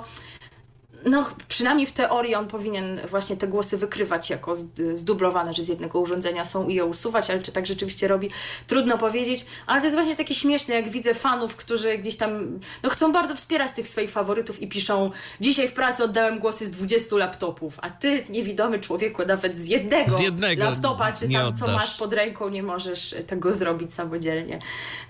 no, przynajmniej w teorii on powinien właśnie te głosy wykrywać jako zdublowane, że z jednego urządzenia są i je usuwać, ale czy tak rzeczywiście robi, trudno powiedzieć. Ale to jest właśnie takie śmieszne, jak widzę fanów, którzy gdzieś tam no, chcą bardzo wspierać tych swoich faworytów i piszą dzisiaj w pracy oddałem głosy z 20 laptopów, a ty, niewidomy człowieku, nawet z jednego, z jednego laptopa, czy tam co masz pod ręką, nie możesz tego zrobić samodzielnie.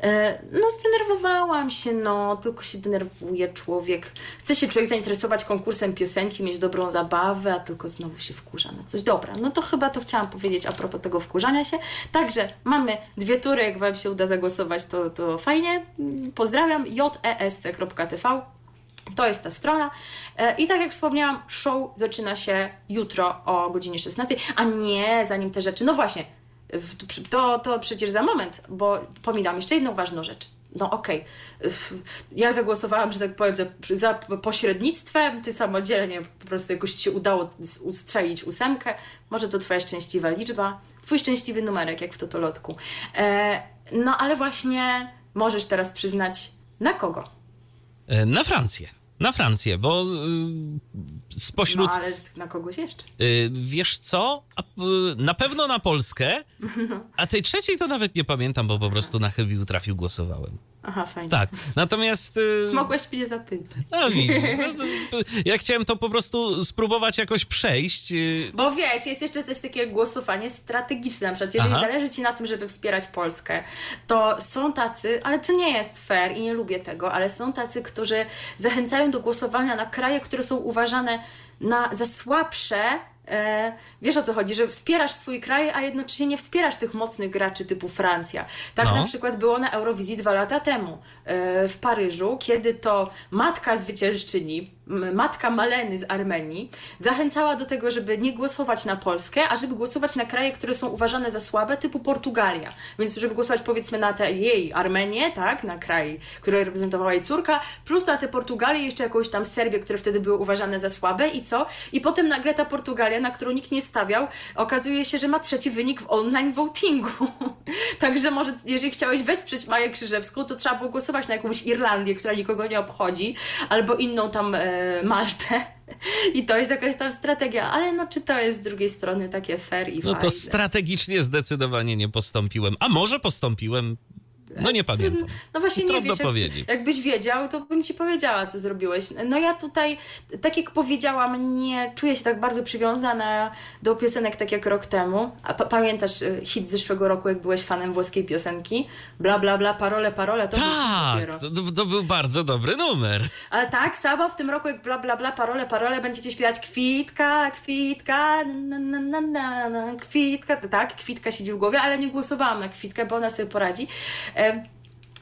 E, no, zdenerwowałam się, no, tylko się denerwuje człowiek. Chce się człowiek zainteresować konkursem piosenki, mieć dobrą zabawę, a tylko znowu się wkurza na coś. Dobra, no to chyba to chciałam powiedzieć a propos tego wkurzania się. Także mamy dwie tury, jak Wam się uda zagłosować, to, to fajnie. Pozdrawiam, jesc.tv. To jest ta strona. E, I tak jak wspomniałam, show zaczyna się jutro o godzinie 16. A nie, zanim te rzeczy. No właśnie, to, to przecież za moment, bo pominam jeszcze jedną ważną rzecz no okej, okay. ja zagłosowałam, że tak powiem, za, za, pośrednictwem, ty samodzielnie po prostu jakoś ci się udało ustrzelić ósemkę, może to twoja szczęśliwa liczba, twój szczęśliwy numerek, jak w totolotku. E, no ale właśnie możesz teraz przyznać, na kogo? E, na Francję. Na Francję, bo y, spośród. No, ale na kogoś jeszcze. Y, wiesz co? Y, na pewno na Polskę, a tej trzeciej to nawet nie pamiętam, bo po prostu na chybił trafił głosowałem. Aha, fajnie. Tak, natomiast... Y, Mogłeś mnie zapytać. No widzisz, no, ja chciałem to po prostu spróbować jakoś przejść. Y. Bo wiesz, jest jeszcze coś takiego jak głosowanie strategiczne. Na przykład, jeżeli Aha. zależy Ci na tym, żeby wspierać Polskę, to są tacy, ale to nie jest fair i nie lubię tego, ale są tacy, którzy zachęcają do głosowania na kraje, które są uważane na, za słabsze wiesz o co chodzi, że wspierasz swój kraj, a jednocześnie nie wspierasz tych mocnych graczy typu Francja. Tak no. na przykład było na Eurowizji dwa lata temu e, w Paryżu, kiedy to matka zwyciężczyni, matka Maleny z Armenii, zachęcała do tego, żeby nie głosować na Polskę, a żeby głosować na kraje, które są uważane za słabe, typu Portugalia. Więc żeby głosować powiedzmy na tę jej Armenię, tak, na kraj, który reprezentowała jej córka, plus na tę Portugalię, jeszcze jakąś tam Serbię, które wtedy były uważane za słabe i co? I potem nagle ta Portugalia, na którą nikt nie stawiał, okazuje się, że ma trzeci wynik w online votingu. Także może, jeżeli chciałeś wesprzeć Maję Krzyżewską, to trzeba było głosować na jakąś Irlandię, która nikogo nie obchodzi, albo inną tam e, Maltę. I to jest jakaś tam strategia, ale no czy to jest z drugiej strony takie fair i No fajne? to strategicznie zdecydowanie nie postąpiłem. A może postąpiłem, no nie pamiętam. No właśnie Trudno nie wiesz, powiedzieć. Jak, jakbyś wiedział, to bym ci powiedziała, co zrobiłeś. No ja tutaj, tak jak powiedziałam, nie czuję się tak bardzo przywiązana do piosenek tak jak rok temu. A pamiętasz y, hit z zeszłego roku, jak byłeś fanem włoskiej piosenki? Bla, bla, bla, parole, parole. To tak, to, to, był bardzo dobry numer. Ale tak, samo w tym roku, jak bla, bla, bla, parole, parole, będziecie śpiewać kwitka, kwitka, na, na, na, na, na, kwitka. Tak, kwitka siedzi w głowie, ale nie głosowałam na kwitkę, bo ona sobie poradzi.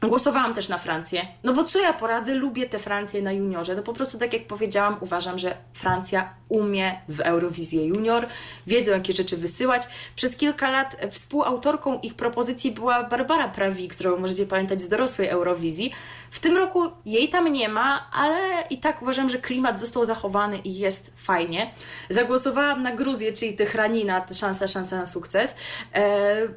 Głosowałam też na Francję. No bo co ja poradzę, lubię tę Francję na juniorze. No po prostu tak jak powiedziałam, uważam, że Francja umie w Eurowizję Junior, wiedzą jakie rzeczy wysyłać. Przez kilka lat współautorką ich propozycji była Barbara Prawi, którą możecie pamiętać z dorosłej Eurowizji. W tym roku jej tam nie ma, ale i tak uważam, że klimat został zachowany i jest fajnie. Zagłosowałam na Gruzję, czyli Tychranina, szansa, szansa na sukces. E,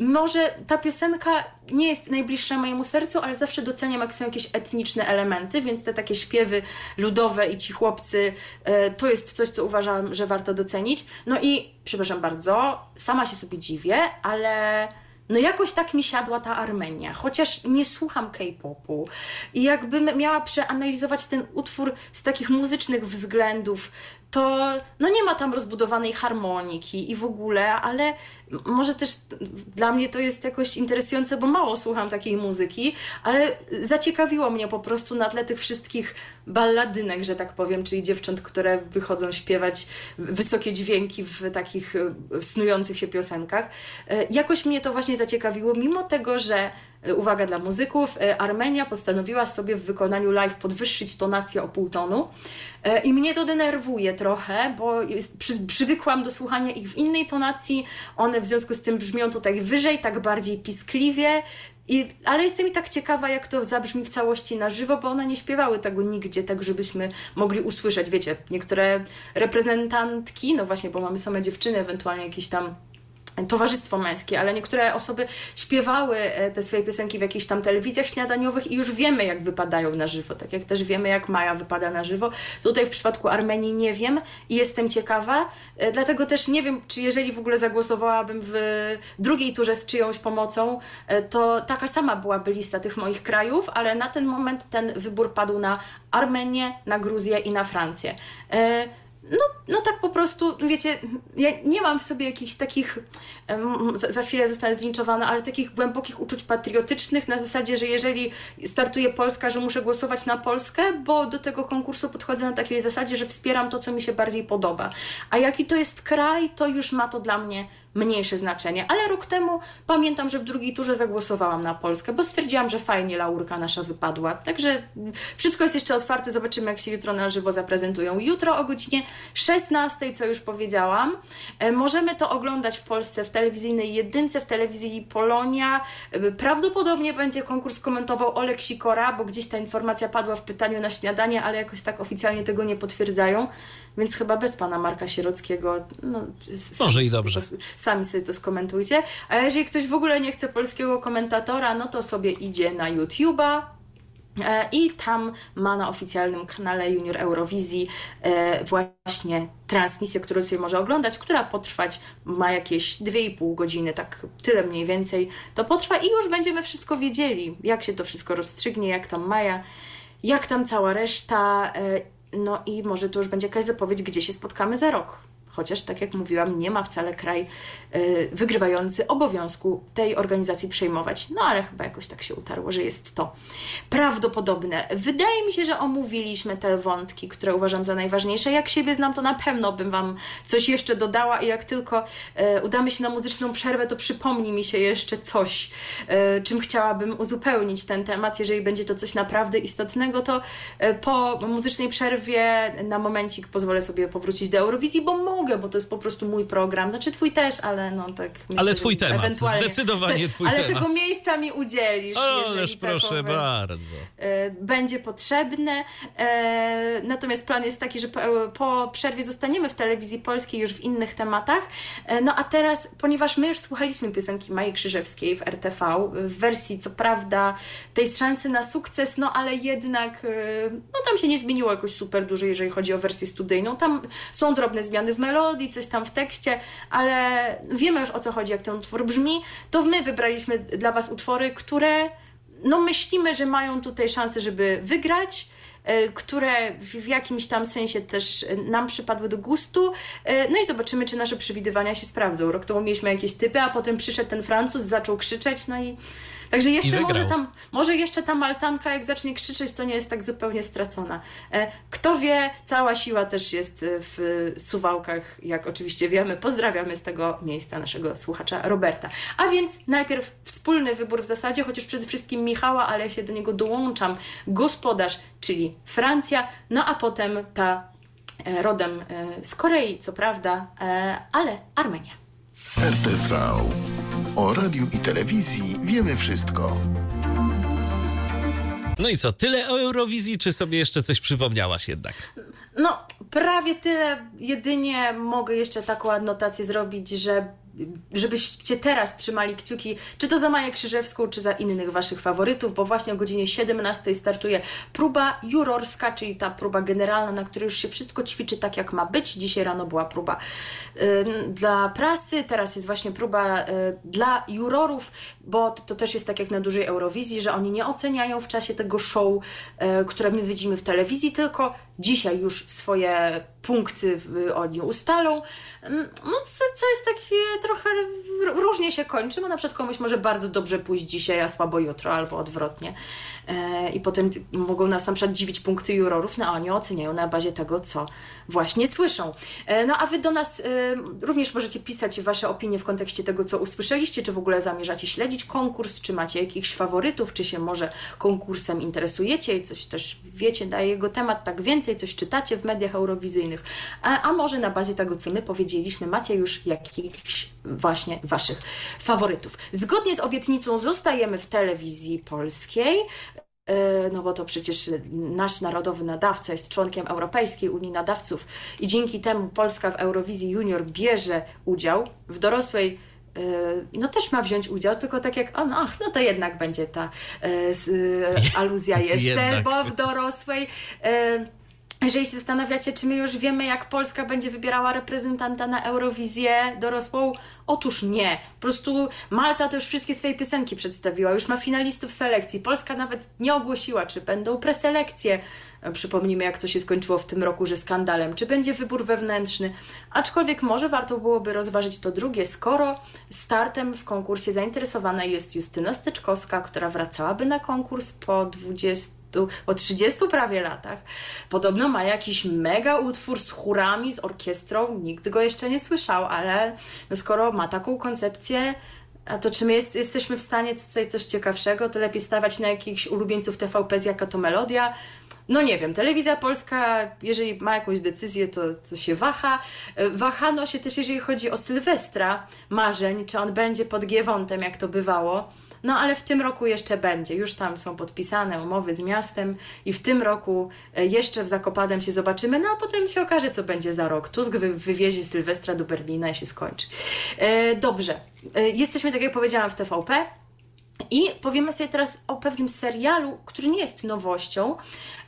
może ta piosenka nie jest najbliższa mojemu sercu, ale zawsze doceniam, jak są jakieś etniczne elementy, więc te takie śpiewy ludowe i ci chłopcy, e, to jest coś, co uważam, że warto docenić. No i, przepraszam bardzo, sama się sobie dziwię, ale no jakoś tak mi siadła ta Armenia, chociaż nie słucham K-popu i jakbym miała przeanalizować ten utwór z takich muzycznych względów, to no nie ma tam rozbudowanej harmoniki i w ogóle, ale może też dla mnie to jest jakoś interesujące, bo mało słucham takiej muzyki, ale zaciekawiło mnie po prostu na tle tych wszystkich balladynek, że tak powiem, czyli dziewcząt, które wychodzą śpiewać wysokie dźwięki w takich snujących się piosenkach. E, jakoś mnie to właśnie zaciekawiło, mimo tego, że uwaga dla muzyków, e, Armenia postanowiła sobie w wykonaniu live podwyższyć tonację o pół tonu. I mnie to denerwuje trochę, bo przy, przywykłam do słuchania ich w innej tonacji, one w związku z tym brzmią tutaj wyżej, tak bardziej piskliwie, i, ale jestem i tak ciekawa, jak to zabrzmi w całości na żywo, bo one nie śpiewały tego nigdzie, tak żebyśmy mogli usłyszeć. Wiecie, niektóre reprezentantki, no właśnie, bo mamy same dziewczyny, ewentualnie jakieś tam towarzystwo męskie, ale niektóre osoby śpiewały e, te swoje piosenki w jakichś tam telewizjach śniadaniowych i już wiemy, jak wypadają na żywo, tak jak też wiemy, jak Maja wypada na żywo. Tutaj w przypadku Armenii nie wiem i jestem ciekawa, e, dlatego też nie wiem, czy jeżeli w ogóle zagłosowałabym w drugiej turze z czyjąś pomocą, e, to taka sama byłaby lista tych moich krajów, ale na ten moment ten wybór padł na Armenię, na Gruzję i na Francję. No, no tak po prostu, wiecie, ja nie mam w sobie jakichś takich, za, za chwilę zostanę zlinczowana, ale takich głębokich uczuć patriotycznych na zasadzie, że jeżeli startuje Polska, że muszę głosować na Polskę, bo do tego konkursu podchodzę na takiej zasadzie, że wspieram to, co mi się bardziej podoba. A jaki to jest kraj, to już ma to dla mnie mniejsze znaczenie. Ale rok temu pamiętam, że w drugiej turze zagłosowałam na Polskę, bo stwierdziłam, że fajnie laurka nasza wypadła. Także wszystko jest jeszcze otwarte, zobaczymy jak się jutro na żywo zaprezentują. Jutro o godzinie 16, co już powiedziałam, e, możemy to oglądać w Polsce w telewizyjnej jedynce, w telewizji Polonia. E, prawdopodobnie będzie konkurs komentował Olek Sikora, bo gdzieś ta informacja padła w pytaniu na śniadanie, ale jakoś tak oficjalnie tego nie potwierdzają więc chyba bez pana Marka Sierockiego. No, Może i dobrze. Sami sobie to skomentujcie. A jeżeli ktoś w ogóle nie chce polskiego komentatora, no to sobie idzie na YouTube'a. E, I tam ma na oficjalnym kanale Junior Eurowizji e, właśnie transmisję, którą sobie może oglądać, która potrwać ma jakieś 2,5 godziny, tak tyle mniej więcej. To potrwa i już będziemy wszystko wiedzieli, jak się to wszystko rozstrzygnie, jak tam Maja, jak tam cała reszta e, no i może to już będzie jakaś zapowiedź, gdzie się spotkamy za rok chociaż tak jak mówiłam, nie ma wcale kraj y, wygrywający obowiązku tej organizacji przejmować. No ale chyba jakoś tak się utarło, że jest to prawdopodobne. Wydaje mi się, że omówiliśmy te wątki, które uważam za najważniejsze. Jak siebie znam, to na pewno bym Wam coś jeszcze dodała i jak tylko y, udamy się na muzyczną przerwę, to przypomni mi się jeszcze coś, y, czym chciałabym uzupełnić ten temat. Jeżeli będzie to coś naprawdę istotnego, to po muzycznej przerwie na momencik pozwolę sobie powrócić do Eurowizji, bo mogę, bo to jest po prostu mój program. Znaczy twój też, ale no tak. Myślę, ale twój temat, zdecydowanie twój ale temat. Ale tego miejsca mi udzielisz. Ależ proszę bardzo. E, będzie potrzebne. E, natomiast plan jest taki, że po, po przerwie zostaniemy w telewizji polskiej już w innych tematach. E, no a teraz, ponieważ my już słuchaliśmy piosenki Maji Krzyżewskiej w RTV, w wersji co prawda tej szansy na sukces, no ale jednak no tam się nie zmieniło jakoś super dużo, jeżeli chodzi o wersję studyjną. Tam są drobne zmiany w melodii, coś tam w tekście, ale wiemy już o co chodzi, jak ten utwór brzmi, to my wybraliśmy dla Was utwory, które no myślimy, że mają tutaj szansę, żeby wygrać. które w jakimś tam sensie też nam przypadły do gustu. No i zobaczymy, czy nasze przewidywania się sprawdzą. Rok temu mieliśmy jakieś typy, a potem przyszedł ten Francuz, zaczął krzyczeć, no i Także jeszcze może tam, może jeszcze ta Maltanka, jak zacznie krzyczeć, to nie jest tak zupełnie stracona. E, kto wie, cała siła też jest w Suwałkach, jak oczywiście wiemy. Pozdrawiamy z tego miejsca naszego słuchacza Roberta. A więc najpierw wspólny wybór w zasadzie, chociaż przede wszystkim Michała, ale ja się do niego dołączam. Gospodarz, czyli Francja, no a potem ta e, rodem e, z Korei, co prawda, ale Armenia. RTV. O radiu i telewizji wiemy wszystko. No i co, tyle o Eurowizji, czy sobie jeszcze coś przypomniałaś jednak? No, prawie tyle. Jedynie mogę jeszcze taką adnotację zrobić, że żebyście teraz trzymali kciuki, czy to za Maję Krzyżewską, czy za innych Waszych faworytów, bo właśnie o godzinie 17 startuje próba jurorska, czyli ta próba generalna, na której już się wszystko ćwiczy tak, jak ma być. Dzisiaj rano była próba y, dla prasy, teraz jest właśnie próba y, dla jurorów, bo to, też jest tak jak na dużej Eurowizji, że oni nie oceniają w czasie tego show, y, które my widzimy w telewizji, tylko dzisiaj już swoje punkty oni ustalą. Mm, no, co, jest takie trochę różnie się kończy, bo na przykład komuś może bardzo dobrze pójść dzisiaj, a słabo jutro, albo odwrotnie. E, I potem mogą nas na przykład dziwić punkty jurorów, no a oni oceniają na bazie tego, co właśnie słyszą. E, no a wy do nas e, również możecie pisać wasze opinie w kontekście tego, co usłyszeliście, czy w ogóle zamierzacie śledzić konkurs, czy macie jakichś faworytów, czy się może konkursem interesujecie? I coś też wiecie na jego temat? Tak więcej, coś czytacie w mediach eurowizyjnych, a, a może na bazie tego, co my powiedzieliśmy, macie już jakichś właśnie waszych faworytów. Zgodnie z obietnicą zostajemy w telewizji polskiej. E, no bo to przecież nasz narodowy nadawca jest członkiem Europejskiej Unii Nadawców i dzięki temu Polska w Eurowizji Junior bierze udział w dorosłej e, no też ma wziąć udział, tylko tak jak on, ach, no to jednak będzie ta e, aluzja jeszcze, bo w dorosłej jeżeli się zastanawiacie, czy my już wiemy, jak Polska będzie wybierała reprezentanta na Eurowizję dorosłą, otóż nie. Po prostu Malta to już wszystkie swoje piosenki przedstawiła, już ma finalistów selekcji. Polska nawet nie ogłosiła, czy będą preselekcje. Przypomnijmy, jak to się skończyło w tym roku, że skandalem, czy będzie wybór wewnętrzny. Aczkolwiek może warto byłoby rozważyć to drugie, skoro startem w konkursie zainteresowana jest Justyna Styczkowska, która wracałaby na konkurs po 20 o 30 prawie latach. Podobno ma jakiś mega utwór z chórami, z orkiestrą. Nikt go jeszcze nie słyszał, ale no skoro ma taką koncepcję, a to czy my jest, jesteśmy w stanie tutaj coś ciekawszego, to lepiej stawać na jakichś ulubieńców TVP, jaka to melodia. No nie wiem, telewizja polska, jeżeli ma jakąś decyzję, to, to się waha. Wahano się też, jeżeli chodzi o Sylwestra marzeń, czy on będzie pod Giewontem, jak to bywało. No ale w tym roku jeszcze będzie, już tam są podpisane umowy z miastem i w tym roku e, jeszcze w Zakopadem się zobaczymy, no a potem się okaże, co będzie za rok. Tusk wy wywiezie Sylwestra do Berlina i się skończy. E, dobrze, e, jesteśmy, tak jak powiedziałam, w TVP. I powiemy sobie teraz o pewnym serialu, który nie jest nowością,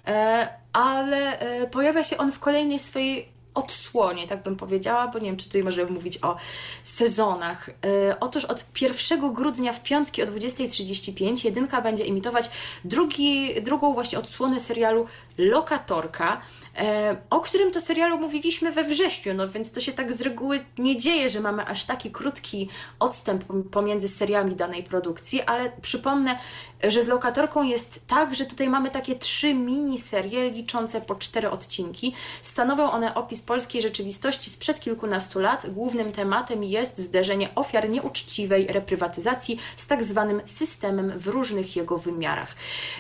e, ale e, pojawia się on w kolejnej swojej odsłonie, tak bym powiedziała, bo nie wiem, czy tutaj możemy mówić o sezonach. Yy, otóż od 1 grudnia w piątki o 20.35 jedynka będzie emitować drugi, drugą właśnie odsłonę serialu Lokatorka. E, o którym to serialu mówiliśmy we wrześniu, no więc to się tak z reguły nie dzieje, że mamy aż taki krótki odstęp pomiędzy seriami danej produkcji, ale przypomnę, że z lokatorką jest tak, że tutaj mamy takie trzy miniserie liczące po cztery odcinki. Stanowią one opis polskiej rzeczywistości sprzed kilkunastu lat. Głównym tematem jest zderzenie ofiar nieuczciwej reprywatyzacji z tak zwanym systemem w różnych jego wymiarach.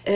E,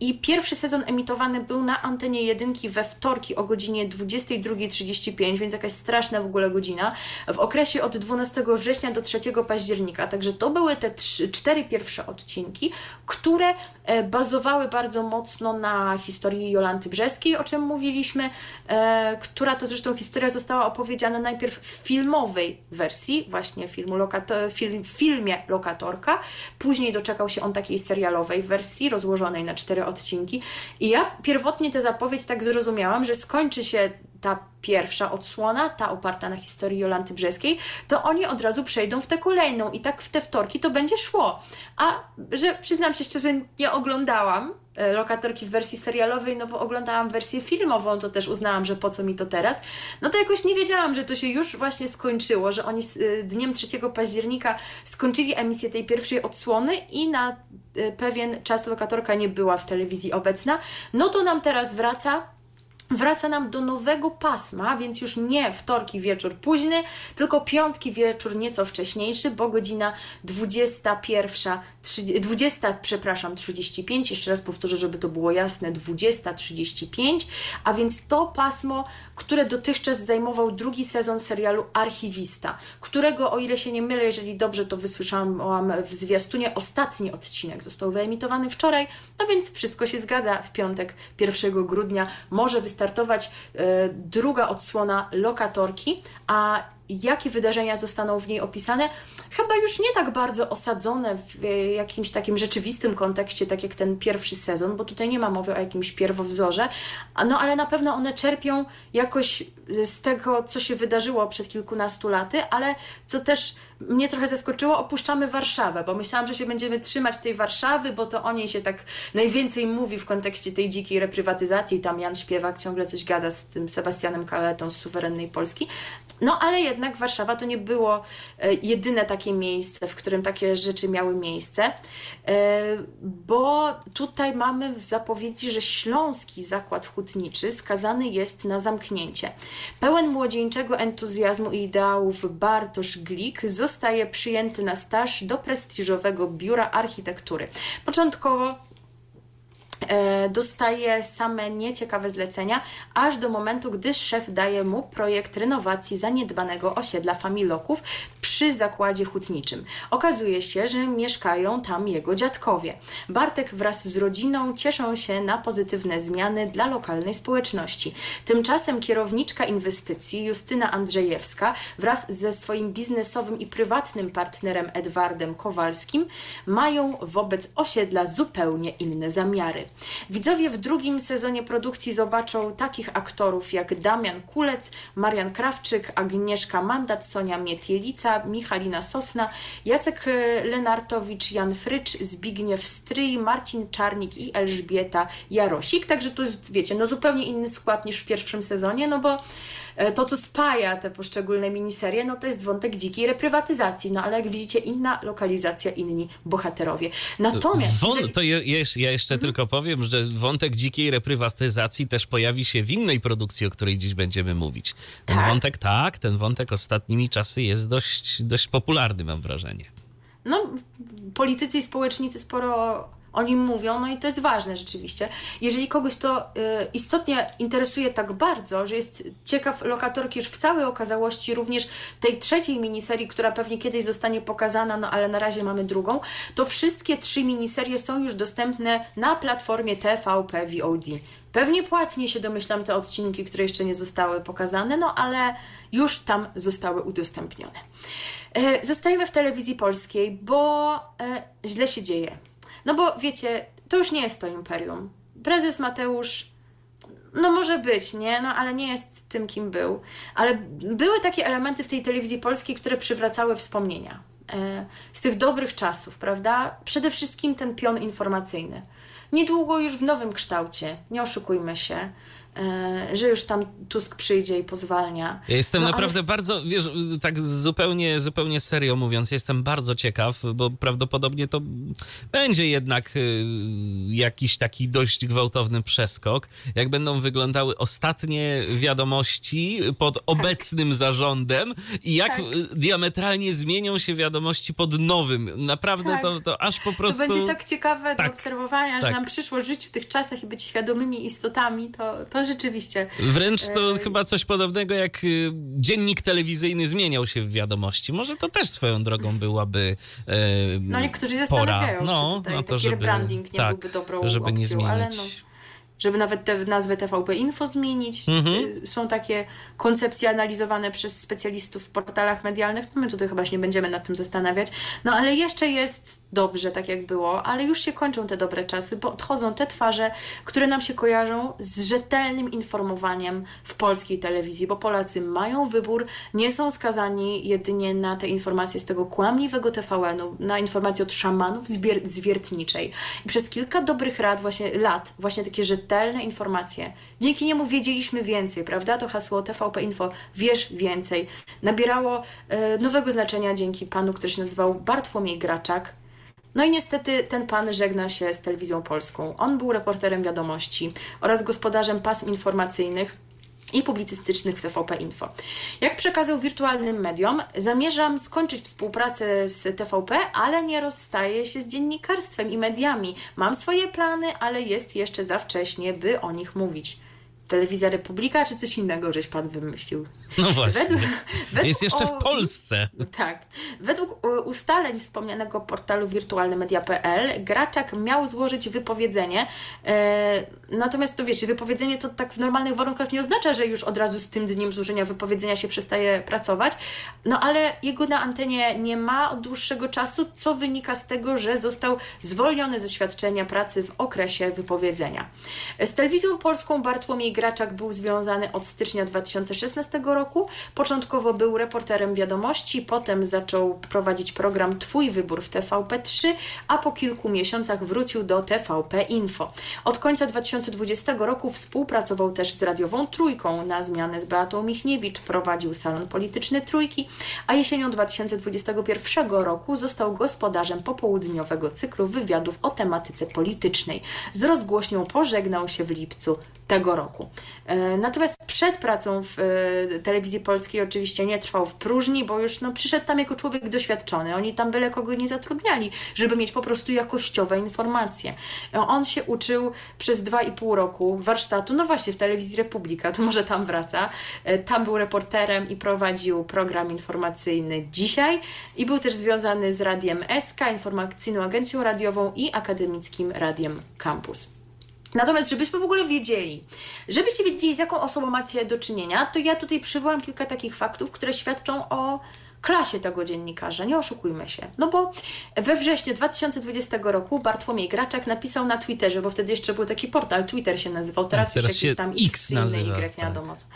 I pierwszy sezon emitowany był na antenie jedynki we wtorki o godzinie 22.35, więc jakaś straszna w ogóle godzina, w okresie od 12 września do 3 października. Także to były te trzy, cztery pierwsze odcinki, które e, bazowały bardzo mocno na historii Jolanty Brzeskiej, o czym mówiliśmy, e, która to zresztą historia została opowiedziana najpierw w filmowej wersji, właśnie filmu lokato- film, filmie Lokatorka, później doczekał się on takiej serialowej wersji, rozłożonej na cztery odcinki. I ja pierwotnie tę zapowiedź tak zrozumiałam, miałam, że skończy się ta pierwsza odsłona, ta oparta na historii Jolanty Brzeskiej, to oni od razu przejdą w tę kolejną i tak w te wtorki to będzie szło. A że przyznam się szczerze, nie oglądałam e, lokatorki w wersji serialowej, no bo oglądałam wersję filmową, to też uznałam, że po co mi to teraz. No to jakoś nie wiedziałam, że to się już właśnie skończyło, że oni e, dniem 3 października skończyli emisję tej pierwszej odsłony i na e, pewien czas lokatorka nie była w telewizji obecna. No to nam teraz wraca wraca nam do nowego pasma, więc już nie wtorki wieczór późny, tylko piątki wieczór nieco wcześniejszy, bo godzina 21, 20, przepraszam, 35, jeszcze raz powtórzę, żeby to było jasne, 20.35, a więc to pasmo, które dotychczas zajmował drugi sezon serialu Archiwista, którego, o ile się nie mylę, jeżeli dobrze to wysłyszałam w zwiastunie, ostatni odcinek został wyemitowany wczoraj, no więc wszystko się zgadza, w piątek 1 grudnia może wystarczyć startować e, druga odsłona lokatorki, a jakie wydarzenia zostaną w niej opisane, chyba już nie tak bardzo osadzone w e, jakimś takim rzeczywistym kontekście, tak jak ten pierwszy sezon, bo tutaj nie ma mowy o jakimś pierwowzorze, no ale na pewno one czerpią jakoś z tego, co się wydarzyło przed kilkunastu laty, ale co też mnie trochę zaskoczyło, opuszczamy Warszawę, bo myślałam, że się będziemy trzymać tej Warszawy, bo to o niej się tak najwięcej mówi w kontekście tej dzikiej reprywatyzacji. Tam Jan Śpiewak ciągle coś gada z tym Sebastianem Kaletą z suwerennej Polski. No ale jednak Warszawa to nie było e, jedyne takie miejsce, w którym takie rzeczy miały miejsce, e, bo tutaj mamy w zapowiedzi, że Śląski Zakład Hutniczy skazany jest na zamknięcie. Pełen młodzieńczego entuzjazmu i ideałów Bartosz Glik zostaje przyjęty na staż do prestiżowego biura architektury. Początkowo dostaje same nieciekawe zlecenia, aż do momentu, gdy szef daje mu projekt renowacji zaniedbanego osiedla Familoków przy zakładzie hutniczym. Okazuje się, że mieszkają tam jego dziadkowie. Bartek wraz z rodziną cieszą się na pozytywne zmiany dla lokalnej społeczności. Tymczasem kierowniczka inwestycji Justyna Andrzejewska wraz ze swoim biznesowym i prywatnym partnerem Edwardem Kowalskim mają wobec osiedla zupełnie inne zamiary. Widzowie w drugim sezonie produkcji zobaczą takich aktorów jak Damian Kulec, Marian Krawczyk, Agnieszka Mandat, Sonia Mietielica, Michalina Sosna, Jacek e, Lenartowicz, Jan Frycz, Zbigniew Stryj, Marcin Czarnik i Elżbieta Jarosik. Także tu jest, wiecie, no zupełnie inny skład niż w pierwszym sezonie, no bo to, co spaja te poszczególne miniserie, no to jest wątek dzikiej reprywatyzacji, no ale jak widzicie, inna lokalizacja, inni bohaterowie. Natomiast... Won, to je, ja jeszcze mhm. tylko powiem, że wątek dzikiej reprywatyzacji też pojawi się w innej produkcji, o której dziś będziemy mówić. Ten tak? wątek, tak, ten wątek ostatnimi czasy jest dość, dość popularny, mam wrażenie. No, politycy i społecznicy sporo o nim mówią, no i to jest ważne rzeczywiście. Jeżeli kogoś to y, istotnie interesuje tak bardzo, że jest ciekaw lokatorki już w całej okazałości, również tej trzeciej miniserii, która pewnie kiedyś zostanie pokazana, no ale na razie mamy drugą, to wszystkie trzy miniserie są już dostępne na platformie TVP VOD. Pewnie płatnie się domyślam te odcinki, które jeszcze nie zostały pokazane, no ale już tam zostały udostępnione. E, zostajemy w telewizji polskiej, bo e, źle się dzieje. No bo wiecie, to już nie jest to imperium. Prezes Mateusz, no może być, nie? No ale nie jest tym, kim był. Ale były takie elementy w tej telewizji polskiej, które przywracały wspomnienia e, z tych dobrych czasów, prawda? Przede wszystkim ten pion informacyjny. Niedługo już w nowym kształcie, nie oszukujmy się. E, że już tam Tusk przyjdzie i pozwalnia. Ja jestem no, naprawdę ale... bardzo, wiesz, tak zupełnie, zupełnie serio mówiąc, jestem bardzo ciekaw, bo prawdopodobnie to będzie jednak y, jakiś taki dość gwałtowny przeskok. Jak będą wyglądały ostatnie wiadomości pod tak. obecnym zarządem i jak tak. diametralnie zmienią się wiadomości pod nowym. Naprawdę tak. to, to aż po prostu... To będzie tak ciekawe do tak. obserwowania, że tak. nam przyszło żyć w tych czasach i być świadomymi istotami, to, to rzeczywiście. Wręcz to e... chyba coś podobnego jak y, dziennik telewizyjny zmieniał się w wiadomości. Może to też swoją drogą byłaby e, No niektórzy zastanawiają, no, czy tutaj no to, taki żeby, rebranding nie tak, byłby dobrą żeby opcją, nie zmienić. ale no żeby nawet tę nazwę TVP Info zmienić. Y, Są takie koncepcje analizowane przez specjalistów w portalach medialnych. No my tutaj chyba się nie będziemy nad tym zastanawiać. No ale jeszcze jest dobrze, tak jak było, ale już się kończą te dobre czasy, bo odchodzą te twarze, które nam się kojarzą z rzetelnym informowaniem w polskiej telewizji, bo Polacy mają wybór, nie są skazani jedynie na te informacje z tego kłamliwego TVN-u, na informacje od szamanów zbier- zwiertniczej. I przez kilka dobrych lat, właśnie, lat, właśnie takie rzetelne informacje, dzięki niemu wiedzieliśmy więcej, prawda? To hasło TVP Info, wiesz więcej, nabierało e, nowego znaczenia dzięki panu, który się nazywał Bartłomiej Graczak, no i niestety ten pan żegna się z telewizją polską. On był reporterem wiadomości oraz gospodarzem pasm informacyjnych i publicystycznych w TVP Info. Jak przekazał wirtualnym mediom, zamierzam skończyć współpracę z TVP, ale nie rozstaję się z dziennikarstwem i mediami. Mam swoje plany, ale jest jeszcze za wcześnie, by o nich mówić. Telewizja Republika czy coś innego, żeś pan wymyślił? No właśnie. Według- według Jest jeszcze w o- Polsce. tak. Według u- ustaleń wspomnianego portalu wirtualnemedia.pl Graczak miał złożyć wypowiedzenie. E, natomiast to wiecie, wypowiedzenie to tak w normalnych warunkach nie oznacza, że już od razu z tym dniem złożenia wypowiedzenia się przestaje pracować. No ale jego na antenie nie ma od dłuższego czasu, co wynika z tego, że został zwolniony ze świadczenia pracy w okresie wypowiedzenia. Z telewizją polską Bartłomiej Graczak był związany od stycznia 2016 roku. Początkowo był reporterem wiadomości, potem zaczął prowadzić program Twój wybór w TVP3, a po kilku miesiącach wrócił do TVP Info. Od końca 2020 roku współpracował też z radiową Trójką. Na zmianę z Beatą Michniewicz prowadził salon polityczny Trójki, a jesienią 2021 roku został gospodarzem popołudniowego cyklu wywiadów o tematyce politycznej. Z rozgłośnią pożegnał się w lipcu tego roku. E, Natomiast przed pracą w e, telewizji polskiej oczywiście nie trwał w próżni, bo już no, przyszedł tam jako człowiek doświadczony. Oni tam byle kogo nie zatrudniali, żeby mieć po prostu jakościowe informacje. E, On się uczył przez dwa i pół roku warsztatu, no właśnie w telewizji Republika, to może tam wraca. Tam był reporterem i prowadził program informacyjny Dzisiaj i był też związany z Radiem SK, Informacyjną Agencją Radiową i Akademickim Radiem Campus. Natomiast, żebyśmy w ogóle wiedzieli, żebyście wiedzieli, z jaką osobą macie do czynienia, to ja tutaj przywołam kilka takich faktów, które świadczą o klasie tego dziennikarza. Nie oszukujmy się. No bo we wrześniu 2020 roku Bartłomiej Graczak napisał na Twitterze, bo wtedy jeszcze był taki portal, Twitter się nazywał, teraz, teraz już jakiś tam X X, inny nazywa, Y, nie tak. wiadomo co.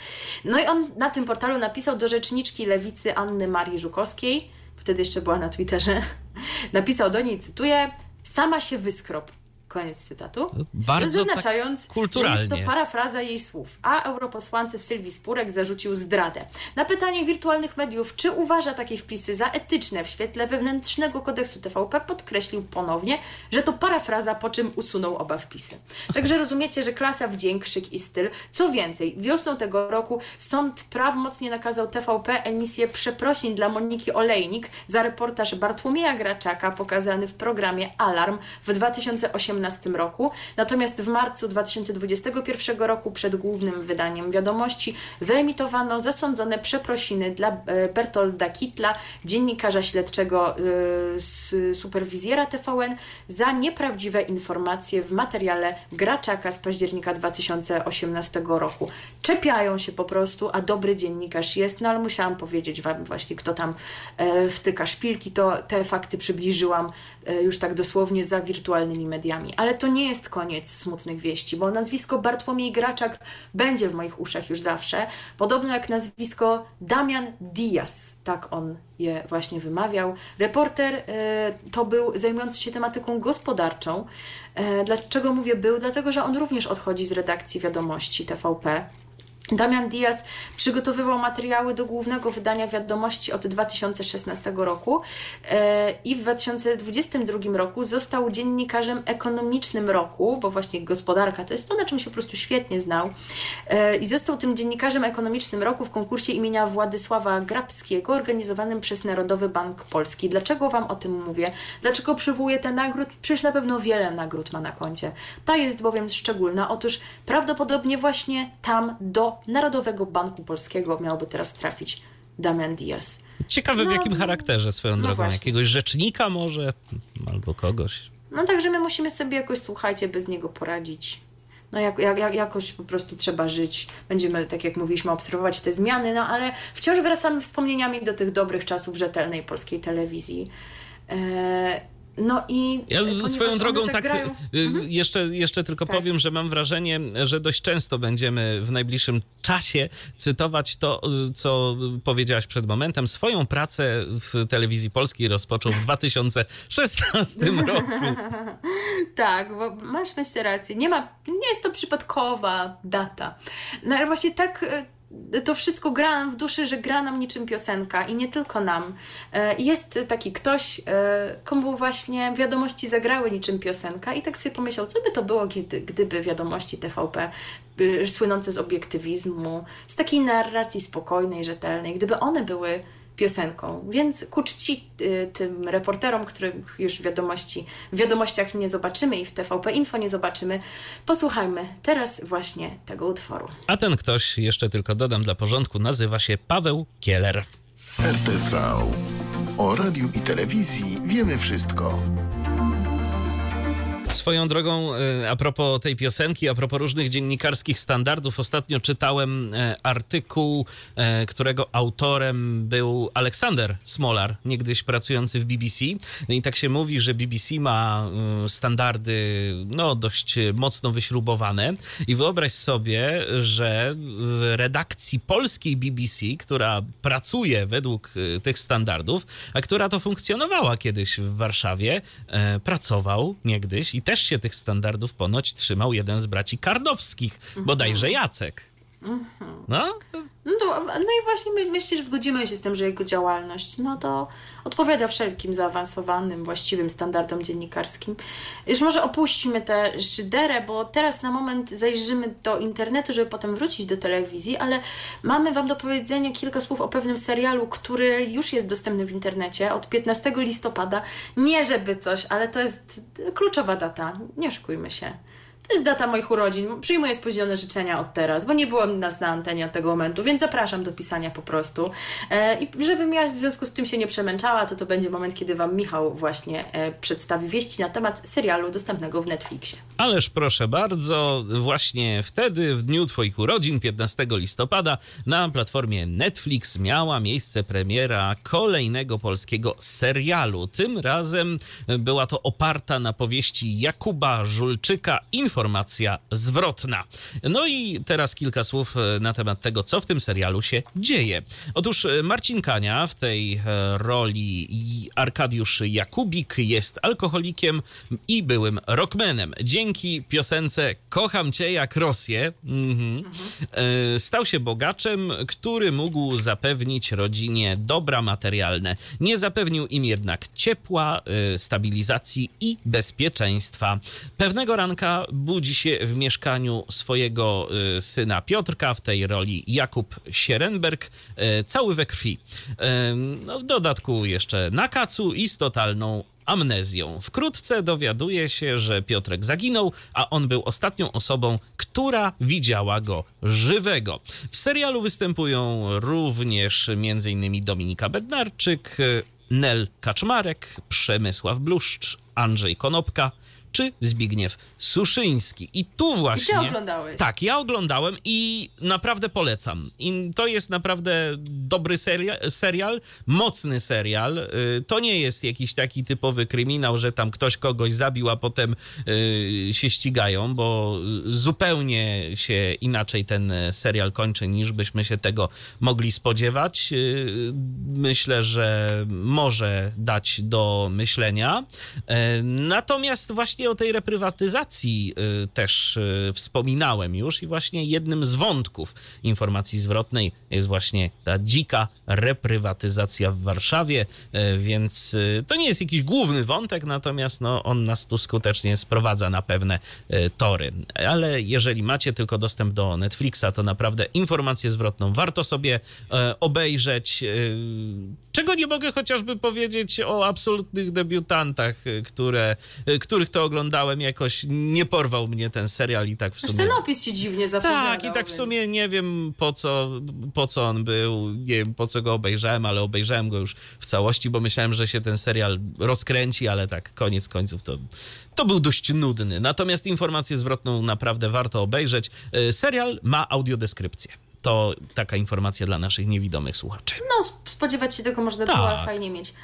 No i on na tym portalu napisał do rzeczniczki lewicy Anny Marii Żukowskiej, wtedy jeszcze była na Twitterze, napisał do niej, cytuję, sama się wyskrop. Koniec cytatu. Bardzo tak Zaznaczając, że kulturalnie. jest to parafraza jej słów. A europosłance Sylwii Spurek zarzucił zdradę. Na pytanie wirtualnych mediów, czy uważa takie wpisy za etyczne w świetle wewnętrznego kodeksu TVP, podkreślił ponownie, że to parafraza, po czym usunął oba wpisy. Także rozumiecie, że klasa, wdzięk, szyk i styl. Co więcej, wiosną tego roku sąd prawomocnie nakazał TVP emisję przeprosin dla Moniki Olejnik za reportaż Bartłomieja Graczaka pokazany w programie Alarm w 2018 roku. Natomiast w marcu 2021 roku przed głównym wydaniem wiadomości wyemitowano zasądzone przeprosiny dla e, Bertolda Kitla, dziennikarza śledczego e, superwizjera TVN za nieprawdziwe informacje w materiale Graczaka z października 2018 roku. Czepiają się po prostu, a dobry dziennikarz jest, no ale musiałam powiedzieć Wam właśnie, kto tam e, wtyka szpilki, to te fakty przybliżyłam już tak dosłownie za wirtualnymi mediami. Ale to nie jest koniec smutnych wieści, bo nazwisko Bartłomiej Graczak będzie w moich uszach już zawsze, podobno jak nazwisko Damian Diaz, tak on je właśnie wymawiał. Reporter e, to był zajmujący się tematyką gospodarczą. E, dlaczego mówię był? Dlatego, że on również odchodzi z redakcji wiadomości TVP. Damian Diaz przygotowywał materiały do głównego wydania wiadomości od 2016 roku e, i w 2022 roku został dziennikarzem ekonomicznym roku, bo właśnie gospodarka to jest to, na czym się po prostu świetnie znał. E, I został tym dziennikarzem ekonomicznym roku w konkursie imienia Władysława Grabskiego organizowanym przez Narodowy Bank Polski. Dlaczego Wam o tym mówię? Dlaczego przywołuję te nagród? Przecież na pewno wiele nagród ma na koncie. Ta jest bowiem szczególna. Otóż prawdopodobnie właśnie tam do Narodowego Banku Polskiego miałby teraz trafić Damian Diaz. Ciekawe w No, jakim charakterze swoją no drogą. właśnie. Jakiegoś rzecznika może? Albo kogoś. No także my musimy sobie jakoś, słuchajcie, bez niego poradzić. no jak, jak, jak, jakoś po prostu trzeba żyć. Będziemy, tak jak mówiliśmy, obserwować te zmiany, no ale wciąż wracamy wspomnieniami do tych dobrych czasów rzetelnej polskiej telewizji. E, no i Ja swoją drogą tak, grają- y, jeszcze, jeszcze tylko Tak. powiem, że mam wrażenie, że dość często będziemy w najbliższym czasie cytować to, y, co powiedziałaś przed momentem. Swoją pracę w telewizji polskiej rozpoczął w 2016 roku. Tak, bo masz myślę rację. Nie ma, nie jest to przypadkowa data. No ale właśnie tak e, to wszystko gra w duszy, że gra nam niczym piosenka i nie tylko nam. E, Jest taki ktoś, e, komu właśnie wiadomości zagrały niczym piosenka i tak sobie pomyślał, co by to było, gdyby wiadomości TVP y, słynące z obiektywizmu, z takiej narracji spokojnej, rzetelnej, gdyby one były piosenką. Więc ku czci y, tym reporterom, których już w wiadomości, w wiadomościach nie zobaczymy i w TVP Info nie zobaczymy, posłuchajmy teraz właśnie tego utworu. A ten ktoś, jeszcze tylko dodam dla porządku, nazywa się Paweł Kieler. RTV. O radiu i telewizji wiemy wszystko. Swoją drogą, e, a propos tej piosenki, a propos różnych dziennikarskich standardów, ostatnio czytałem e, artykuł, e, którego autorem był Aleksander Smolar, niegdyś pracujący w BBC. No i tak się mówi, że BBC ma mm, standardy no, dość mocno wyśrubowane. I wyobraź sobie, że w redakcji polskiej BBC, która pracuje według e, tych standardów, a która to funkcjonowała kiedyś w Warszawie, e, pracował niegdyś i też się tych standardów ponoć trzymał jeden z braci Karnowskich, bodajże Jacek. No, No, to, no i właśnie my, myślę, że zgodzimy się z tym, że jego działalność no to odpowiada wszelkim zaawansowanym, właściwym standardom dziennikarskim. Już może opuśćmy tę szyderę, bo teraz na moment zajrzymy do internetu, żeby potem wrócić do telewizji, ale mamy Wam do powiedzenia kilka słów o pewnym serialu, który już jest dostępny w internecie od 15 listopada. Nie żeby coś, ale to jest kluczowa data, nie oszukujmy się. To jest data moich urodzin. Przyjmuję spóźnione życzenia od teraz, bo nie byłam nas na antenie od tego momentu, więc zapraszam do pisania po prostu. E, I żebym ja w związku z tym się nie przemęczała, to to będzie moment, kiedy Wam Michał właśnie e, przedstawi wieści na temat serialu dostępnego w Netflixie. Ależ proszę bardzo, właśnie wtedy, w dniu Twoich urodzin, 15 listopada, na platformie Netflix miała miejsce premiera kolejnego polskiego serialu. Tym razem była to oparta na powieści Jakuba Żulczyka Informacja zwrotna. No i teraz kilka słów e, na temat tego, co w tym serialu się dzieje. Otóż e, Marcin Kania w tej e, roli Arkadiusz Jakubik jest alkoholikiem i byłym rockmanem. Dzięki piosence Kocham cię jak Rosję mhm, stał się bogaczem, który mógł zapewnić rodzinie dobra materialne. Nie zapewnił im jednak ciepła, stabilizacji i bezpieczeństwa. Pewnego ranka budzi się w mieszkaniu swojego e, syna Piotrka, w tej roli Jakub Sierenberg, e, cały we krwi. E, No, w dodatku jeszcze na kacu i z totalną amnezją. Wkrótce dowiaduje się, że Piotrek zaginął, a on był ostatnią osobą, która widziała go żywego. W serialu występują również m.in. Dominika Bednarczyk, Nel Kaczmarek, Przemysław Bluszcz, Andrzej Konopka czy Zbigniew Suszyński. I tu właśnie... oglądałeś? Tak, ja oglądałem i naprawdę polecam. I to jest naprawdę dobry seria- serial, mocny serial. Y, To nie jest jakiś taki typowy kryminał, że tam ktoś kogoś zabił, a potem y, się ścigają, bo zupełnie się inaczej ten serial kończy, niż byśmy się tego mogli spodziewać. Y, Myślę, że może dać do myślenia. E, Natomiast właśnie o tej reprywatyzacji y, też y, wspominałem już i właśnie jednym z wątków informacji zwrotnej jest właśnie ta dzika reprywatyzacja w Warszawie, e, więc y, to nie jest jakiś główny wątek, natomiast no, on nas tu skutecznie sprowadza na pewne tory. Ale jeżeli macie tylko dostęp do Netflixa, to naprawdę informację zwrotną warto sobie obejrzeć. Czego nie mogę chociażby powiedzieć o absolutnych debiutantach, które, których to oglądałem, jakoś nie porwał mnie ten serial i tak w sumie... Aż ten opis się dziwnie zapowiadał. Tak, i tak w sumie nie wiem po co, po co on był, nie wiem po co go obejrzałem, ale obejrzałem go już w całości, bo myślałem, że się ten serial rozkręci, ale tak koniec końców to, to był dość nudny. Natomiast informację zwrotną naprawdę warto obejrzeć. Y, Serial ma audiodeskrypcję. To taka informacja dla naszych niewidomych słuchaczy. No, sp- spodziewać się tego można Tak. było, ale fajnie mieć.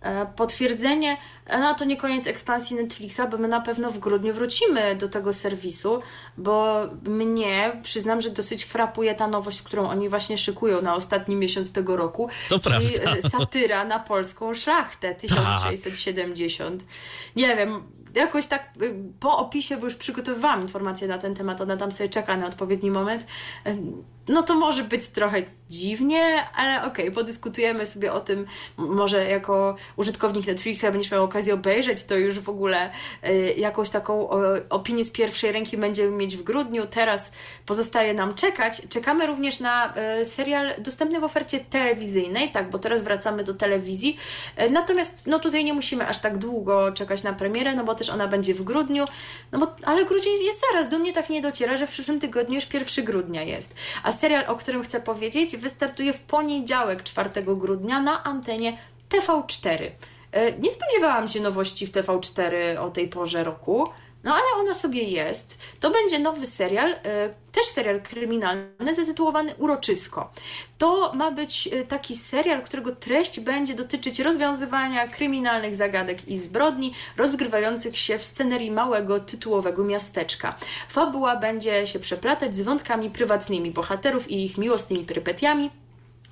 E, Potwierdzenie, E, no to nie koniec ekspansji Netflixa, bo my na pewno w grudniu wrócimy do tego serwisu, bo mnie, przyznam, że dosyć frapuje ta nowość, którą oni właśnie szykują na ostatni miesiąc tego roku, To czyli prawda. e, satyra na polską szlachtę 1670. Nie wiem, jakoś tak po opisie, bo już przygotowywałam informacje na ten temat, ona tam sobie czeka na odpowiedni moment, no to może być trochę dziwnie, ale okej, podyskutujemy sobie o tym, może jako użytkownik Netflixa będziesz miał okazję obejrzeć, to już w ogóle y, jakąś taką o, opinię z pierwszej ręki będziemy mieć w grudniu, teraz pozostaje nam czekać. Czekamy również na y, serial dostępny w ofercie telewizyjnej, tak, bo teraz wracamy do telewizji, Y, natomiast no tutaj nie musimy aż tak długo czekać na premierę, no bo też ona będzie w grudniu, no bo, ale grudzień jest zaraz, do mnie tak nie dociera, że w przyszłym tygodniu już 1 grudnia jest. A serial, o którym chcę powiedzieć, wystartuje w poniedziałek 4 grudnia na antenie TV4. E, Nie spodziewałam się nowości w TV4 o tej porze roku, no ale ona sobie jest. To będzie nowy serial, e, też serial kryminalny zatytułowany Uroczysko. To ma być e, taki serial, którego treść będzie dotyczyć rozwiązywania kryminalnych zagadek i zbrodni rozgrywających się w scenerii małego tytułowego miasteczka. Fabuła będzie się przeplatać z wątkami prywatnymi bohaterów i ich miłosnymi perypetiami.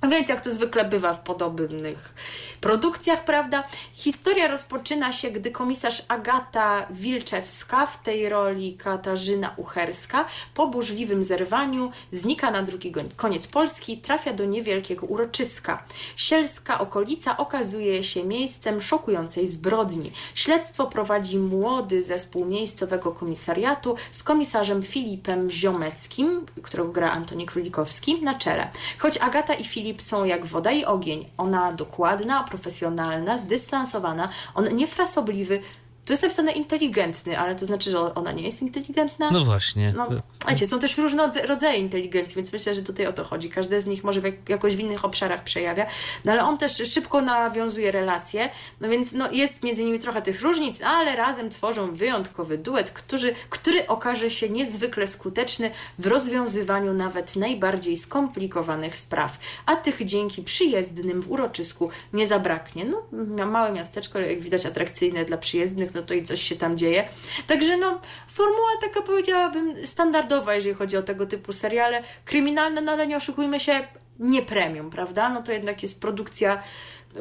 Więc jak to zwykle bywa w podobnych produkcjach, prawda? Historia rozpoczyna się, gdy komisarz Agata Wilczewska, w tej roli Katarzyna Ucherska, po burzliwym zerwaniu znika na drugi koniec Polski, trafia do niewielkiego uroczyska. Sielska okolica okazuje się miejscem szokującej zbrodni. Śledztwo prowadzi młody zespół miejscowego komisariatu z komisarzem Filipem Ziomeckim, którego gra Antoni Królikowski, na czele. Choć Agata i Filip są jak woda i ogień, ona dokładna, profesjonalna, zdystansowana, on niefrasobliwy. Tu jest napisane inteligentny, ale to znaczy, że ona nie jest inteligentna? No właśnie. No, wiecie, są też różne rodzaje inteligencji, więc myślę, że tutaj o to chodzi. Każdy z nich może w jak, jakoś w innych obszarach przejawia, no ale on też szybko nawiązuje relacje, no więc no, jest między nimi trochę tych różnic, ale razem tworzą wyjątkowy duet, który, który okaże się niezwykle skuteczny w rozwiązywaniu nawet najbardziej skomplikowanych spraw, a tych dzięki przyjezdnym w uroczysku nie zabraknie. No, małe miasteczko, jak widać, atrakcyjne dla przyjezdnych, no to i coś się tam dzieje. Także no, formuła taka powiedziałabym standardowa, jeżeli chodzi o tego typu seriale. Kryminalne, no ale nie oszukujmy się, nie premium, prawda? No to jednak jest produkcja,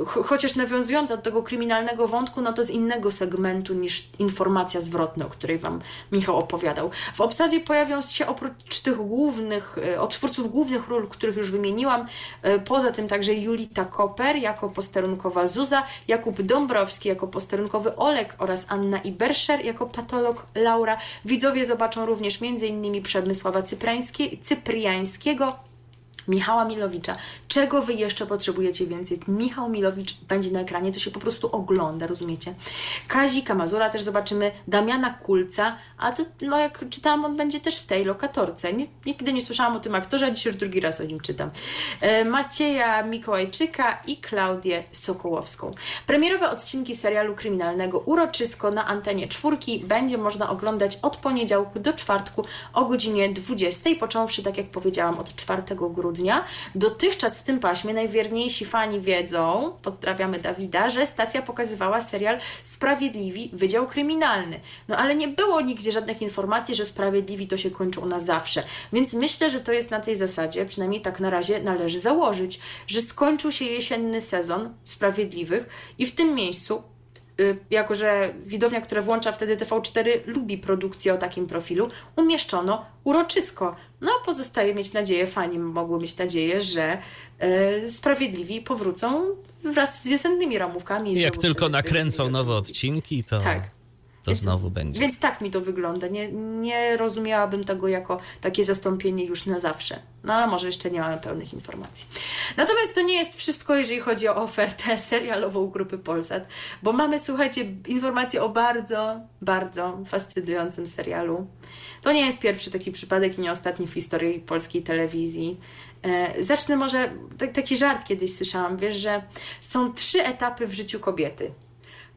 chociaż nawiązująca do tego kryminalnego wątku, no to z innego segmentu niż informacja zwrotna, o której Wam Michał opowiadał. W obsadzie pojawią się oprócz tych głównych, e, od twórców głównych ról, których już wymieniłam, e, poza tym także Julita Koper jako posterunkowa Zuza, Jakub Dąbrowski jako posterunkowy Olek oraz Anna Iberscher jako patolog Laura. Widzowie zobaczą również m.in. Przemysława Cypriańskiego, Michała Milowicza. Czego wy jeszcze potrzebujecie więcej? Jak Michał Milowicz będzie na ekranie, to się po prostu ogląda, rozumiecie? Kazika Mazura też zobaczymy, Damiana Kulca, a to, no jak czytałam, on będzie też w tej lokatorce. Nigdy nie słyszałam o tym aktorze, a dzisiaj już drugi raz o nim czytam. E, Macieja Mikołajczyka i Klaudię Sokołowską. Premierowe odcinki serialu kryminalnego Uroczysko na antenie czwórki będzie można oglądać od poniedziałku do czwartku o godzinie 20, począwszy, tak jak powiedziałam, od 4 grudnia. Dotychczas w tym paśmie najwierniejsi fani wiedzą, pozdrawiamy Dawida, że stacja pokazywała serial Sprawiedliwi Wydział Kryminalny. No ale nie było nigdzie żadnych informacji, że Sprawiedliwi to się kończą na zawsze. Więc myślę, że to jest na tej zasadzie, przynajmniej tak na razie należy założyć, że skończył się jesienny sezon Sprawiedliwych i w tym miejscu y, jako że widownia, która włącza wtedy TV4, lubi produkcję o takim profilu, umieszczono uroczysko. No a pozostaje mieć nadzieję, fani mogły mieć nadzieję, że e, Sprawiedliwi powrócą wraz z wiosennymi ramówkami. i Jak tylko nakręcą nowe odcinki, to Tak. To Więc- znowu będzie. Więc tak mi to wygląda. Nie, nie rozumiałabym tego jako takie zastąpienie już na zawsze. No ale może jeszcze nie mamy pełnych informacji. Natomiast to nie jest wszystko, jeżeli chodzi o ofertę serialową grupy Polsat, bo mamy, słuchajcie, informacje o bardzo, bardzo fascynującym serialu. To nie jest pierwszy taki przypadek i nie ostatni w historii polskiej telewizji. E, Zacznę może, tak, taki żart kiedyś słyszałam, wiesz, że są trzy etapy w życiu kobiety.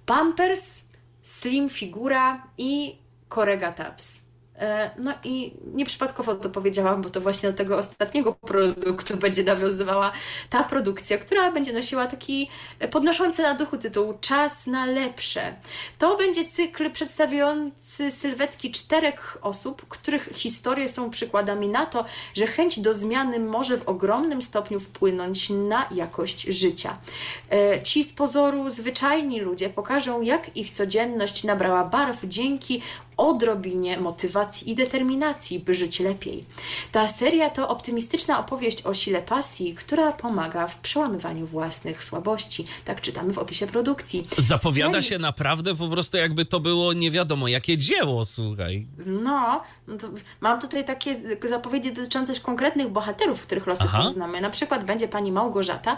Pampers, Slim Figura i Korega Tabs. E, No i nieprzypadkowo to powiedziałam, bo to właśnie do tego ostatniego produktu będzie nawiązywała ta produkcja, która będzie nosiła taki podnoszący na duchu tytuł Czas na lepsze. To będzie cykl przedstawiający sylwetki czterech osób, których historie są przykładami na to, że chęć do zmiany może w ogromnym stopniu wpłynąć na jakość życia. E, Ci z pozoru zwyczajni ludzie pokażą, jak ich codzienność nabrała barw dzięki odrobinie motywacji i determinacji, by żyć lepiej. Ta seria to optymistyczna opowieść o sile pasji, która pomaga w przełamywaniu własnych słabości. Tak czytamy w opisie produkcji. Zapowiada Serii- się naprawdę po prostu jakby to było nie wiadomo jakie dzieło, słuchaj. No, no mam tutaj takie zapowiedzi dotyczące konkretnych bohaterów, których losy Aha. poznamy. Na przykład będzie pani Małgorzata,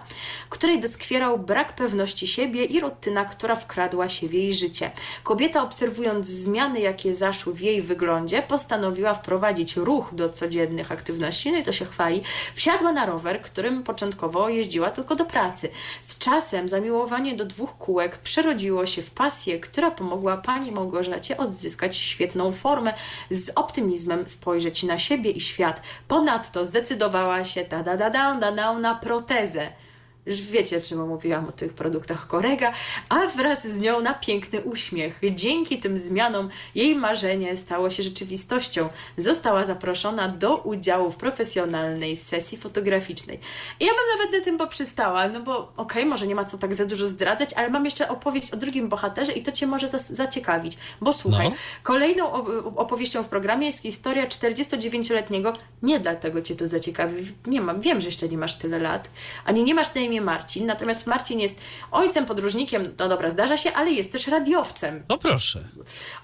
której doskwierał brak pewności siebie i rutyna, która wkradła się w jej życie. Kobieta, obserwując zmiany, jakie zaszły w jej wyglądzie, postanowiła wprowadzić ruch do codziennych aktywności, no i to się chwali. Wsiadła na rower, którym początkowo jeździła tylko do pracy. Z czasem zamiłowanie do dwóch kółek przerodziło się w pasję, która pomogła pani Małgorzacie odzyskać świetną formę, z optymizmem spojrzeć na siebie i świat. Ponadto zdecydowała się da, da, da, da, na protezę. Już wiecie, czemu mówiłam o tych produktach Korega, a wraz z nią na piękny uśmiech. Dzięki tym zmianom jej marzenie stało się rzeczywistością. Została zaproszona do udziału w profesjonalnej sesji fotograficznej. I ja bym nawet na tym poprzystała, no bo okej, może nie ma co tak za dużo zdradzać, ale mam jeszcze opowieść o drugim bohaterze i to Cię może zaciekawić. Bo słuchaj, No. kolejną op- opowieścią w programie jest historia 49-letniego, nie dlatego Cię to zaciekawi, nie mam, wiem, że jeszcze nie masz tyle lat, ani nie masz na imię Marcin, natomiast Marcin jest ojcem, podróżnikiem, no dobra, zdarza się, ale jest też radiowcem No proszę.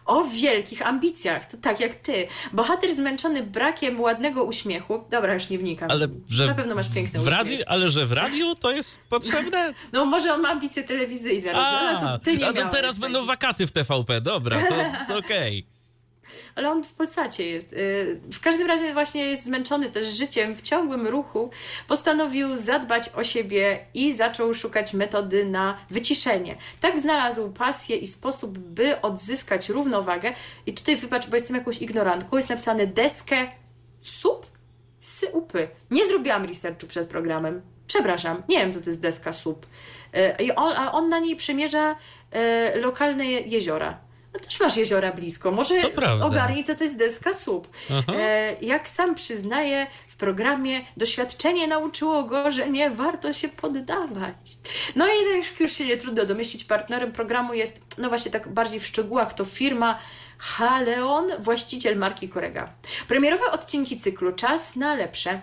o wielkich ambicjach, to tak jak ty. Bohater zmęczony brakiem ładnego uśmiechu, dobra, już nie wnikam, Ale że na pewno masz piękny w radiu, ale że w radiu to jest potrzebne? No może on ma ambicje telewizyjne, A, to ty nie a to teraz będą wakaty w TVP, dobra, to, to okej. Ale on w Polsacie jest. Yy, W każdym razie właśnie jest zmęczony też życiem w ciągłym ruchu. Postanowił zadbać o siebie i zaczął szukać metody na wyciszenie. Tak znalazł pasję i sposób, by odzyskać równowagę. I tutaj wybacz, bo jestem jakąś ignorantką, jest napisane deskę sup syupy. Nie zrobiłam researchu przed programem. Przepraszam, nie wiem, co to jest deska sup. Yy, I on, a on na niej przemierza yy, lokalne je- jeziora. No też masz jeziora blisko. Może ogarnij, co to jest deska. Aha. E, jak sam przyznaje w programie, doświadczenie nauczyło go, że nie warto się poddawać. No i już, już się nie trudno domyślić, partnerem programu jest, no właśnie tak bardziej w szczegółach, to firma Haleon, właściciel marki Korega. Premierowe odcinki cyklu Czas na lepsze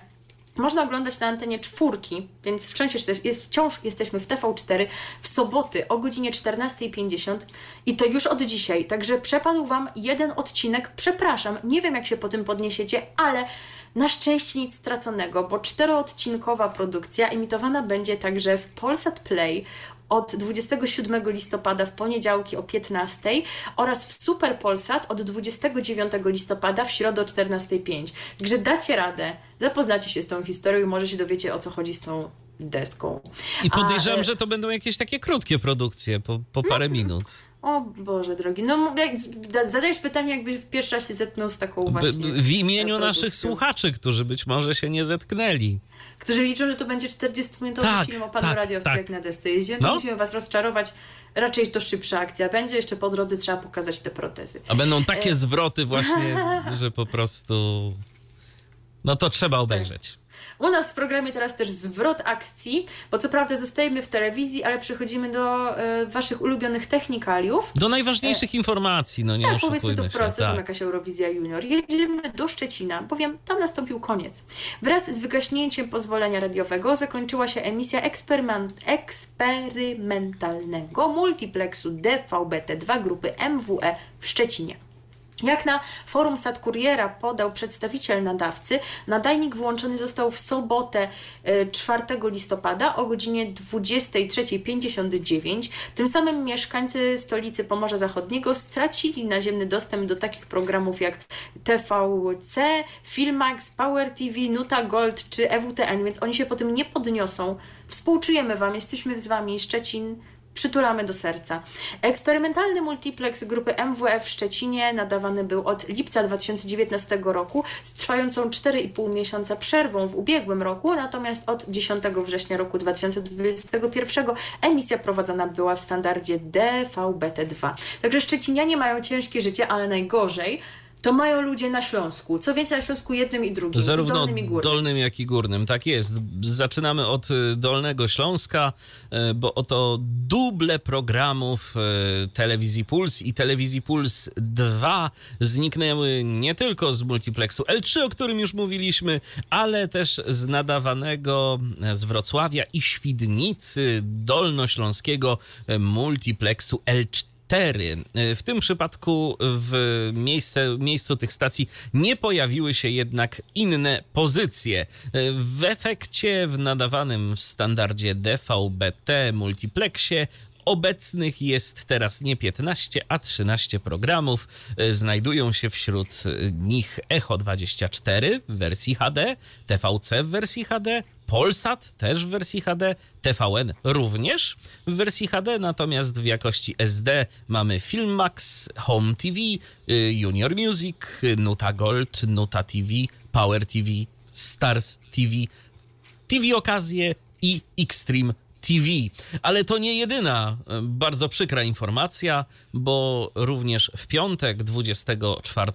można oglądać na antenie czwórki, więc wciąż, jest, wciąż jesteśmy w TV4 w soboty o godzinie 14.50 i to już od dzisiaj. Także przepadł Wam jeden odcinek. Przepraszam, nie wiem jak się po tym podniesiecie, ale na szczęście nic straconego, bo czteroodcinkowa produkcja emitowana będzie także w Polsat Play od 27 listopada w poniedziałki o 15 oraz w Super Polsat od 29 listopada w środę o 14.05. Także dacie radę, zapoznacie się z tą historią i może się dowiecie o co chodzi z tą deską. I podejrzewam, A, że to będą jakieś takie krótkie produkcje, po, po parę minut. O Boże drogi, no zadajesz pytanie jakbyś w pierwszy raz się zetknął z taką właśnie w imieniu naszych słuchaczy, którzy być może się nie zetknęli. Którzy liczą, że to będzie 40-minutowy Tak, film o panu tak, radiowcu tak. jak na desce jeździ. No. No. Musimy was rozczarować. Raczej to szybsza akcja będzie. Jeszcze po drodze trzeba pokazać te protezy. A będą E. takie zwroty właśnie, że po prostu... No to trzeba obejrzeć. U nas w programie teraz też zwrot akcji, bo co prawda zostajemy w telewizji, ale przechodzimy do e, waszych ulubionych technikaliów. Do najważniejszych informacji, no nie Tak, powiedzmy to się. wprost, to tak. tam jakaś Eurowizja Junior. Jedziemy do Szczecina, bowiem tam nastąpił koniec. Wraz z wygaśnięciem pozwolenia radiowego zakończyła się emisja eksperyment, eksperymentalnego multiplexu DVB-T2 grupy MWE w Szczecinie. Jak na forum Satkuriera podał przedstawiciel nadawcy, nadajnik wyłączony został w sobotę e, 4 listopada o godzinie 23.59. Tym samym mieszkańcy stolicy Pomorza Zachodniego stracili naziemny dostęp do takich programów jak TVC, Filmax, Power TV, Nuta Gold czy EWTN, więc oni się po tym nie podniosą. Współczujemy Wam, jesteśmy z Wami, Szczecin przytulamy do serca. Eksperymentalny multiplex grupy MWF w Szczecinie nadawany był od lipca 2019 roku z trwającą 4,5 miesiąca przerwą w ubiegłym roku, natomiast od 10 września roku 2021 emisja prowadzona była w standardzie DVB-T2. Także Szczecinianie mają ciężkie życie, ale najgorzej to mają ludzie na Śląsku. Co więcej, na Śląsku jednym i drugim. Zarówno dolnym i górnym. dolnym, jak i górnym. Tak jest. Zaczynamy od y, Dolnego Śląska, y, bo oto duble programów y, Telewizji Puls i Telewizji Puls 2 zniknęły nie tylko z multiplexu L3, o którym już mówiliśmy, ale też z nadawanego z Wrocławia i Świdnicy dolnośląskiego multiplexu L4. 4. W tym przypadku w miejsce, miejscu tych stacji nie pojawiły się jednak inne pozycje. W efekcie w nadawanym w standardzie DVB-T multiplexie Obecnych jest teraz nie 15, a 13 programów. Znajdują się wśród nich Echo 24 w wersji HD, TVC w wersji HD, Polsat też w wersji HD, TVN również w wersji HD, natomiast w jakości SD mamy Filmax, Home TV, Junior Music, Nuta Gold, Nuta TV, Power TV, Stars TV, TV Okazje i Xtreme TV. Ale to nie jedyna bardzo przykra informacja, bo również w piątek 24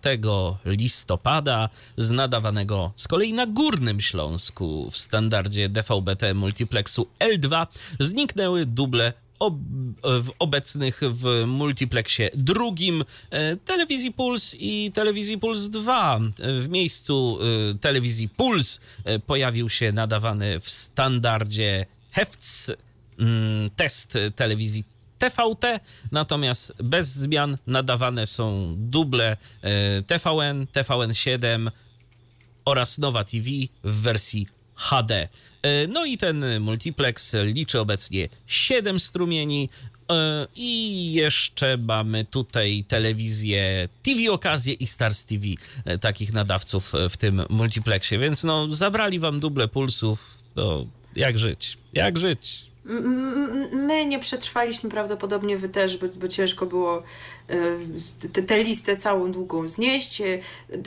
listopada z nadawanego z kolei na Górnym Śląsku w standardzie DVB-T multiplexu L2 zniknęły duble w obecnych w multiplexie drugim e, telewizji Puls i telewizji Puls 2. W miejscu e, telewizji Puls e, pojawił się nadawany w standardzie Hefts mm, test telewizji TVT, natomiast bez zmian nadawane są duble e, TVN, TVN7 oraz Nowa TV w wersji HD. E, No i ten multiplex liczy obecnie 7 strumieni. e, I jeszcze mamy tutaj telewizję TV Okazję i Stars TV, takich nadawców w tym multiplexie. Więc no, zabrali wam duble pulsów. To jak żyć? Jak żyć? My nie przetrwaliśmy prawdopodobnie wy też, bo, bo ciężko było tę te, listę całą długą znieść, e,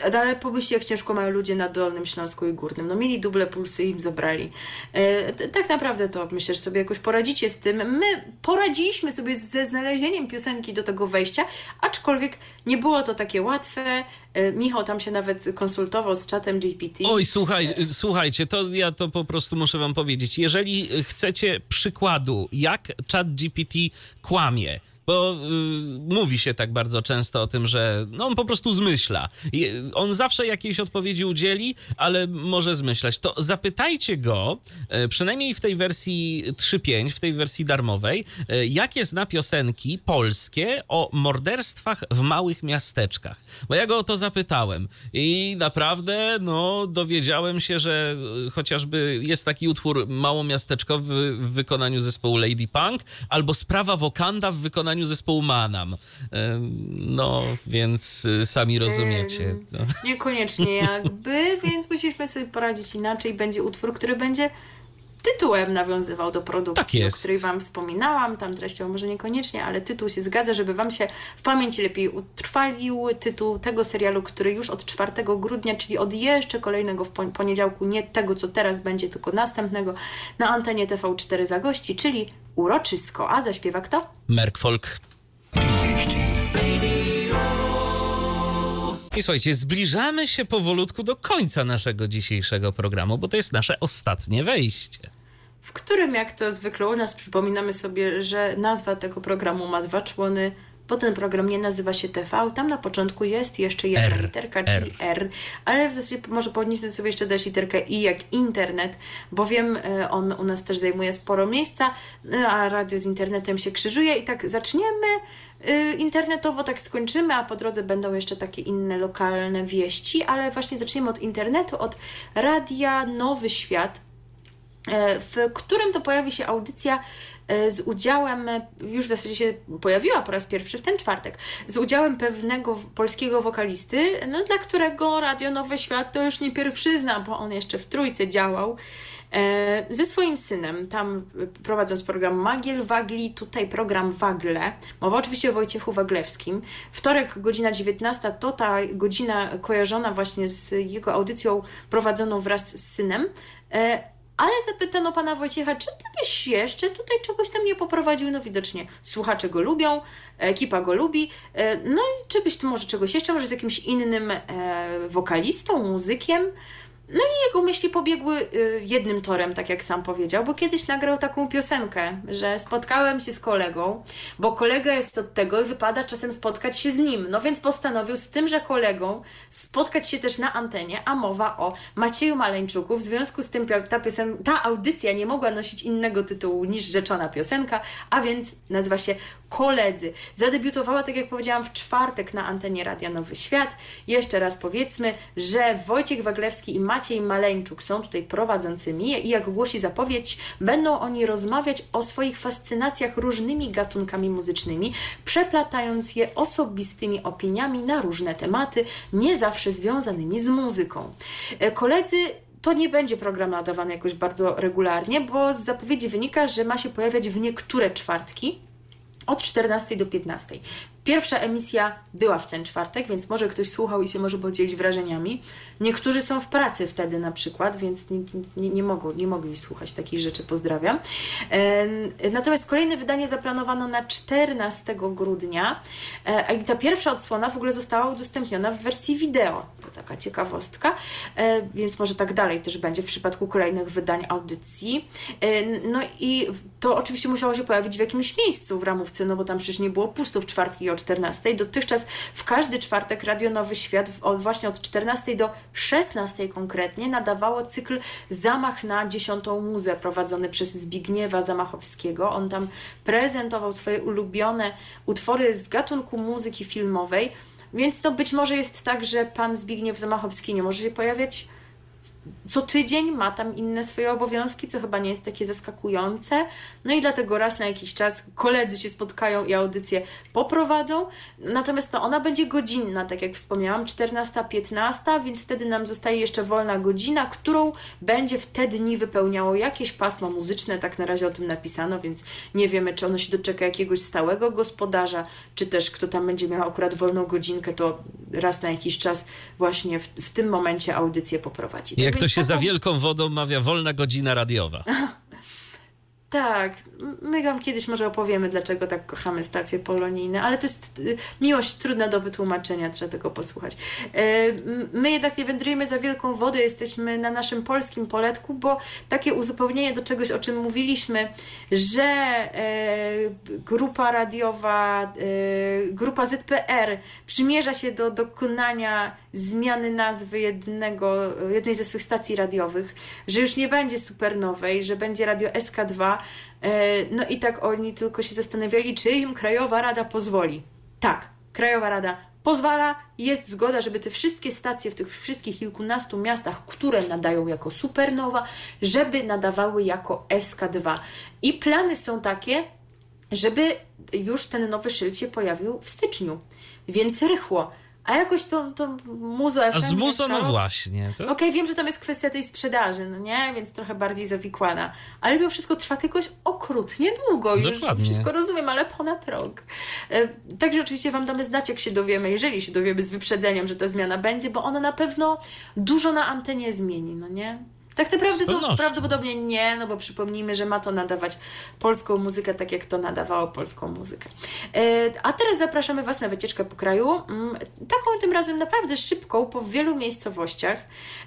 ale pomyślcie jak ciężko mają ludzie na Dolnym Śląsku i Górnym. No mieli duble pulsy i im zabrali. E, tak naprawdę to myślę, że sobie jakoś poradzicie z tym. My poradziliśmy sobie ze znalezieniem piosenki do tego wejścia, aczkolwiek nie było to takie łatwe. E, Michał tam się nawet konsultował z czatem GPT. Oj, słuchaj, słuchajcie, to ja to po prostu muszę wam powiedzieć. Jeżeli chcecie przykładu, jak chat GPT kłamie, bo y, mówi się tak bardzo często o tym, że no, on po prostu zmyśla. I on zawsze jakiejś odpowiedzi udzieli, ale może zmyślać. To zapytajcie go, y, przynajmniej w tej wersji 3.5, w tej wersji darmowej, y, jakie zna piosenki polskie o morderstwach w małych miasteczkach. Bo ja go o to zapytałem i naprawdę no, dowiedziałem się, że y, chociażby jest taki utwór małomiasteczkowy w wykonaniu zespołu Lady Punk albo Sprawa Wokanda w wykonaniu zespołu Manam. No, więc y, sami rozumiecie. No. Niekoniecznie jakby, więc musieliśmy sobie poradzić inaczej. Będzie utwór, który będzie tytułem nawiązywał do produkcji, Tak jest. o której Wam wspominałam. Tam treścią może niekoniecznie, ale tytuł się zgadza, żeby Wam się w pamięci lepiej utrwalił. Tytuł tego serialu, który już od 4 grudnia, czyli od jeszcze kolejnego w poniedziałku, nie tego, co teraz będzie, tylko następnego, na antenie TV4 zagości, czyli Uroczysko. A zaśpiewa kto? Merk Folk. I słuchajcie, zbliżamy się powolutku do końca naszego dzisiejszego programu, bo to jest nasze ostatnie wejście. W którym, jak to zwykle u nas, przypominamy sobie, że nazwa tego programu ma dwa człony, bo ten program nie nazywa się TV. Tam na początku jest jeszcze jedna R. literka, czyli R. ale w zasadzie może powinniśmy sobie jeszcze dać literkę I jak internet, bowiem e, on u nas też zajmuje sporo miejsca, e, a radio z internetem się krzyżuje i tak zaczniemy e, internetowo, tak skończymy, a po drodze będą jeszcze takie inne lokalne wieści, ale właśnie zaczniemy od internetu, od radia Nowy Świat, e, w którym to pojawi się audycja z udziałem, e, już w zasadzie się pojawiła po raz pierwszy w ten czwartek, z udziałem pewnego polskiego wokalisty, no, dla którego Radio Nowy Świat to już nie pierwszyzna, bo on jeszcze w trójce działał e, ze swoim synem, tam e, prowadząc program Magiel Wagli, tutaj program Wagle. Mowa oczywiście o Wojciechu Waglewskim. Wtorek, godzina 19, to ta godzina kojarzona właśnie z jego audycją prowadzoną wraz z synem. Ale zapytano pana Wojciecha, czy ty byś jeszcze tutaj czegoś tam nie poprowadził? No widocznie słuchacze go lubią, ekipa go lubi. E, No i czy byś tu może czegoś jeszcze, może z jakimś innym e, wokalistą, muzykiem? No i jego myśli pobiegły y, jednym torem, tak jak sam powiedział, bo kiedyś nagrał taką piosenkę, że spotkałem się z kolegą, bo kolega jest od tego i wypada czasem spotkać się z nim. No więc postanowił z tymże kolegą spotkać się też na antenie, a mowa o Macieju Maleńczuku. W związku z tym ta, piosen- ta audycja nie mogła nosić innego tytułu niż rzeczona piosenka, a więc nazywa się Koledzy. Zadebiutowała, tak jak powiedziałam, w czwartek na antenie Radia Nowy Świat. Jeszcze raz powiedzmy, że Wojciech Waglewski i Maciej Maleńczuk są tutaj prowadzącymi i jak głosi zapowiedź, będą oni rozmawiać o swoich fascynacjach różnymi gatunkami muzycznymi, przeplatając je osobistymi opiniami na różne tematy, nie zawsze związanymi z muzyką. E, Koledzy to nie będzie program nadawany jakoś bardzo regularnie, bo z zapowiedzi wynika, że ma się pojawiać w niektóre czwartki od 14 do 15. Pierwsza emisja była w ten czwartek, więc może ktoś słuchał i się może podzielić wrażeniami. Niektórzy są w pracy wtedy na przykład, więc nie, nie, nie, nie mogli słuchać takich rzeczy. Pozdrawiam. Natomiast kolejne wydanie zaplanowano na 14 grudnia, e, a ta pierwsza odsłona w ogóle została udostępniona w wersji wideo. To taka ciekawostka, e, więc może tak dalej też będzie w przypadku kolejnych wydań audycji. E, No i to oczywiście musiało się pojawić w jakimś miejscu w ramówce, no bo tam przecież nie było pusto w czwartki o 14. Dotychczas w każdy czwartek Radio Nowy Świat właśnie od 14 do 16 konkretnie nadawało cykl Zamach na dziesiątą muzę prowadzony przez Zbigniewa Zamachowskiego. On tam prezentował swoje ulubione utwory z gatunku muzyki filmowej, więc to być może jest tak, że pan Zbigniew Zamachowski nie może się pojawiać co tydzień ma tam inne swoje obowiązki, co chyba nie jest takie zaskakujące. No i dlatego raz na jakiś czas koledzy się spotkają i audycję poprowadzą. Natomiast no, ona będzie godzinna, tak jak wspomniałam, 14-15, więc wtedy nam zostaje jeszcze wolna godzina, którą będzie w te dni wypełniało jakieś pasmo muzyczne. Tak na razie o tym napisano, więc nie wiemy, czy ono się doczeka jakiegoś stałego gospodarza, czy też kto tam będzie miał akurat wolną godzinkę, to raz na jakiś czas właśnie w, w tym momencie audycję poprowadzi. Tak Jak to się za wielką wodą mawia, wolna godzina radiowa. Tak, my wam kiedyś może opowiemy, dlaczego tak kochamy stacje polonijne, ale to jest y, miłość trudna do wytłumaczenia, trzeba tego posłuchać. E, My jednak nie wędrujemy za wielką wodę, jesteśmy na naszym polskim poletku, bo takie uzupełnienie do czegoś, o czym mówiliśmy, że e, grupa radiowa, e, grupa ZPR przymierza się do dokonania zmiany nazwy jednego, jednej ze swych stacji radiowych, że już nie będzie supernowej, że będzie radio SK2. E, No i tak oni tylko się zastanawiali, czy im Krajowa Rada pozwoli. Tak, Krajowa Rada pozwala, jest zgoda, żeby te wszystkie stacje w tych wszystkich kilkunastu miastach, które nadają jako supernowa, żeby nadawały jako SK2. I plany są takie, żeby już ten nowy szyld się pojawił w styczniu. Więc rychło. A jakoś to, to muzo A FM z muzo, no właśnie. To... Okej, wiem, że tam jest kwestia tej sprzedaży, no nie? Więc trochę bardziej zawikłana. Ale mimo wszystko trwa to jakoś okrutnie długo. Już Dokładnie. wszystko rozumiem, ale ponad rok. E, Także oczywiście Wam damy znać, jak się dowiemy, jeżeli się dowiemy z wyprzedzeniem, że ta zmiana będzie, bo ona na pewno dużo na antenie zmieni, no nie? Tak naprawdę to prawdopodobnie nie, no bo przypomnijmy, że ma to nadawać polską muzykę, tak jak to nadawało polską muzykę. E, A teraz zapraszamy Was na wycieczkę po kraju. Mm, Taką tym razem naprawdę szybką, po wielu miejscowościach,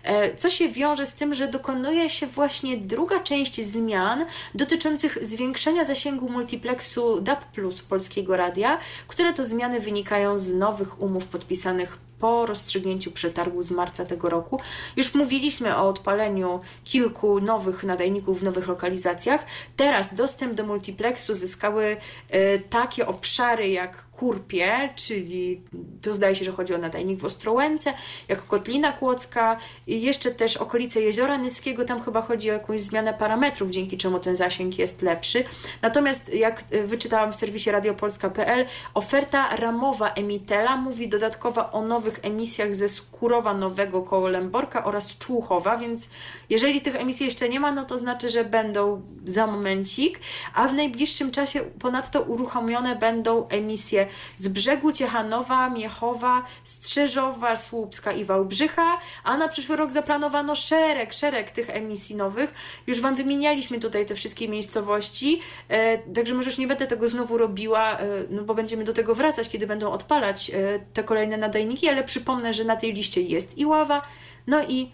e, co się wiąże z tym, że dokonuje się właśnie druga część zmian dotyczących zwiększenia zasięgu multiplexu DAB Plus Polskiego Radia, które to zmiany wynikają z nowych umów podpisanych po rozstrzygnięciu przetargu z marca tego roku. Już mówiliśmy o odpaleniu kilku nowych nadajników w nowych lokalizacjach. Teraz dostęp do multiplexu zyskały e, takie obszary jak Kurpie, czyli to zdaje się, że chodzi o nadajnik w Ostrołęce, jak Kotlina Kłodzka, i jeszcze też okolice Jeziora Nyskiego, tam chyba chodzi o jakąś zmianę parametrów, dzięki czemu ten zasięg jest lepszy. Natomiast jak e, wyczytałam w serwisie radiopolska.pl, oferta ramowa Emitela mówi dodatkowo o nowych emisjach ze Skurowa Nowego koło Lęborka oraz Człuchowa, więc jeżeli tych emisji jeszcze nie ma, no to znaczy, że będą za momencik, a w najbliższym czasie ponadto uruchomione będą emisje z brzegu Ciechanowa, Miechowa, Strzyżowa, Słupska i Wałbrzycha, a na przyszły rok zaplanowano szereg, szereg tych emisji nowych. Już Wam wymienialiśmy tutaj te wszystkie miejscowości, e, także może już nie będę tego znowu robiła, e, no bo będziemy do tego wracać, kiedy będą odpalać e, te kolejne nadajniki, ale przypomnę, że na tej liście jest i Ława, no i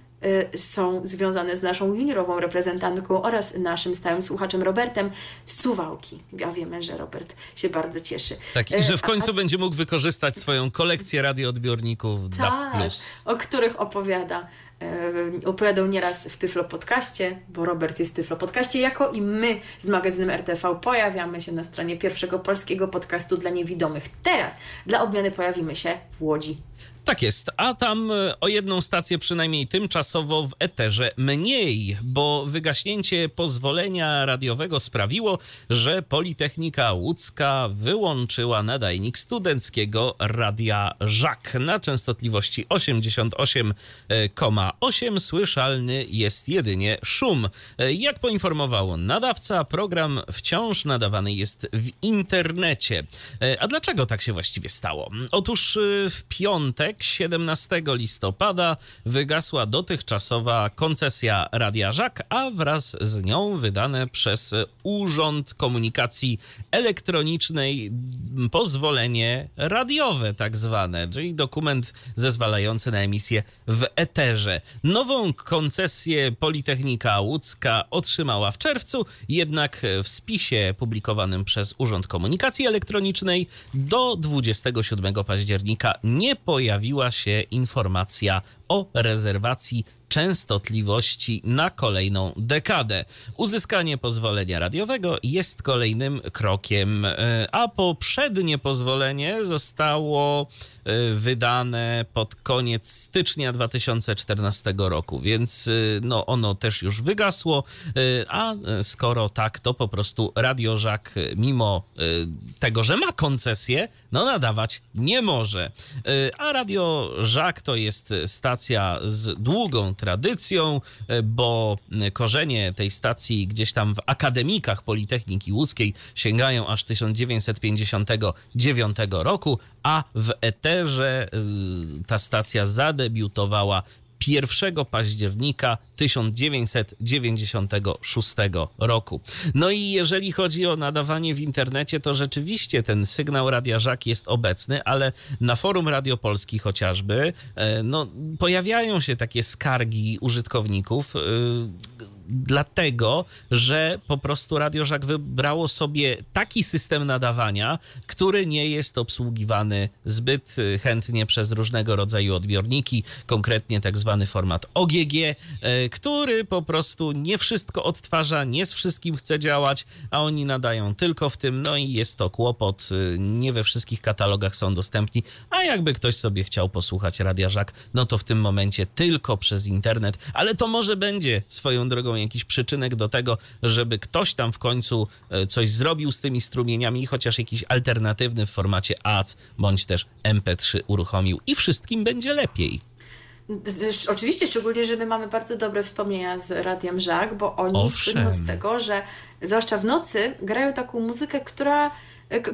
są związane z naszą juniorową reprezentantką oraz naszym stałym słuchaczem Robertem z Suwałki. Ja wiemy, że Robert się bardzo cieszy. Tak, i E, że w a- końcu będzie mógł wykorzystać swoją kolekcję radioodbiorników DAB+. tak, o których opowiada. e, Opowiadał nieraz w Tyflo Podcaście, bo Robert jest w Tyflo Podcaście, jako i my z magazynem RTV pojawiamy się na stronie pierwszego polskiego podcastu dla niewidomych. Teraz dla odmiany pojawimy się w Łodzi. Tak jest, a tam e, o jedną stację przynajmniej tymczasowo w eterze mniej, bo wygaśnięcie pozwolenia radiowego sprawiło, że Politechnika Łódzka wyłączyła nadajnik studenckiego radia Żak na częstotliwości 88,8. Słyszalny jest jedynie szum. E, Jak poinformował nadawca, program wciąż nadawany jest w internecie. E, A dlaczego tak się właściwie stało? Otóż w piątek, 17 listopada, wygasła dotychczasowa koncesja Radia Żak, a wraz z nią wydane przez Urząd Komunikacji Elektronicznej pozwolenie radiowe, tak zwane, czyli dokument zezwalający na emisję w eterze. Nową koncesję Politechnika Łódzka otrzymała w czerwcu, jednak w spisie publikowanym przez Urząd Komunikacji Elektronicznej do 27 października nie pojawiła się informacja o rezerwacji częstotliwości na kolejną dekadę. Uzyskanie pozwolenia radiowego jest kolejnym krokiem, e, a poprzednie pozwolenie zostało e, wydane pod koniec stycznia 2014 roku, więc e, no, ono też już wygasło, a skoro tak, to po prostu Radio Żak, e, mimo tego, że ma koncesję, no nadawać nie może. A Radio Żak to jest stacja z długą tradycją, e, bo korzenie tej stacji gdzieś tam w akademikach Politechniki Łódzkiej sięgają aż 1959 roku, a w eterze y, ta stacja zadebiutowała 1 października 1996 roku. No i jeżeli chodzi o nadawanie w internecie, to rzeczywiście ten sygnał Radia Żak jest obecny, ale na forum Radio Polski chociażby e, no, pojawiają się takie skargi użytkowników. Dlatego, że po prostu Radio Żak wybrało sobie taki system nadawania, który nie jest obsługiwany zbyt y, chętnie przez różnego rodzaju odbiorniki, konkretnie tak zwany format OGG, y, który po prostu nie wszystko odtwarza, nie z wszystkim chce działać, a oni nadają tylko w tym, no i jest to kłopot, y, nie we wszystkich katalogach są dostępni, a jakby ktoś sobie chciał posłuchać Radia Żak, no to w tym momencie tylko przez internet, ale to może będzie swoją drogą jakiś przyczynek do tego, żeby ktoś tam w końcu e, coś zrobił z tymi strumieniami i chociaż jakiś alternatywny w formacie AC bądź też MP3 uruchomił i wszystkim będzie lepiej. Oczywiście, szczególnie, że my mamy bardzo dobre wspomnienia z Radiem Żak, bo oni Owszem. słyną z tego, że zwłaszcza w nocy grają taką muzykę, która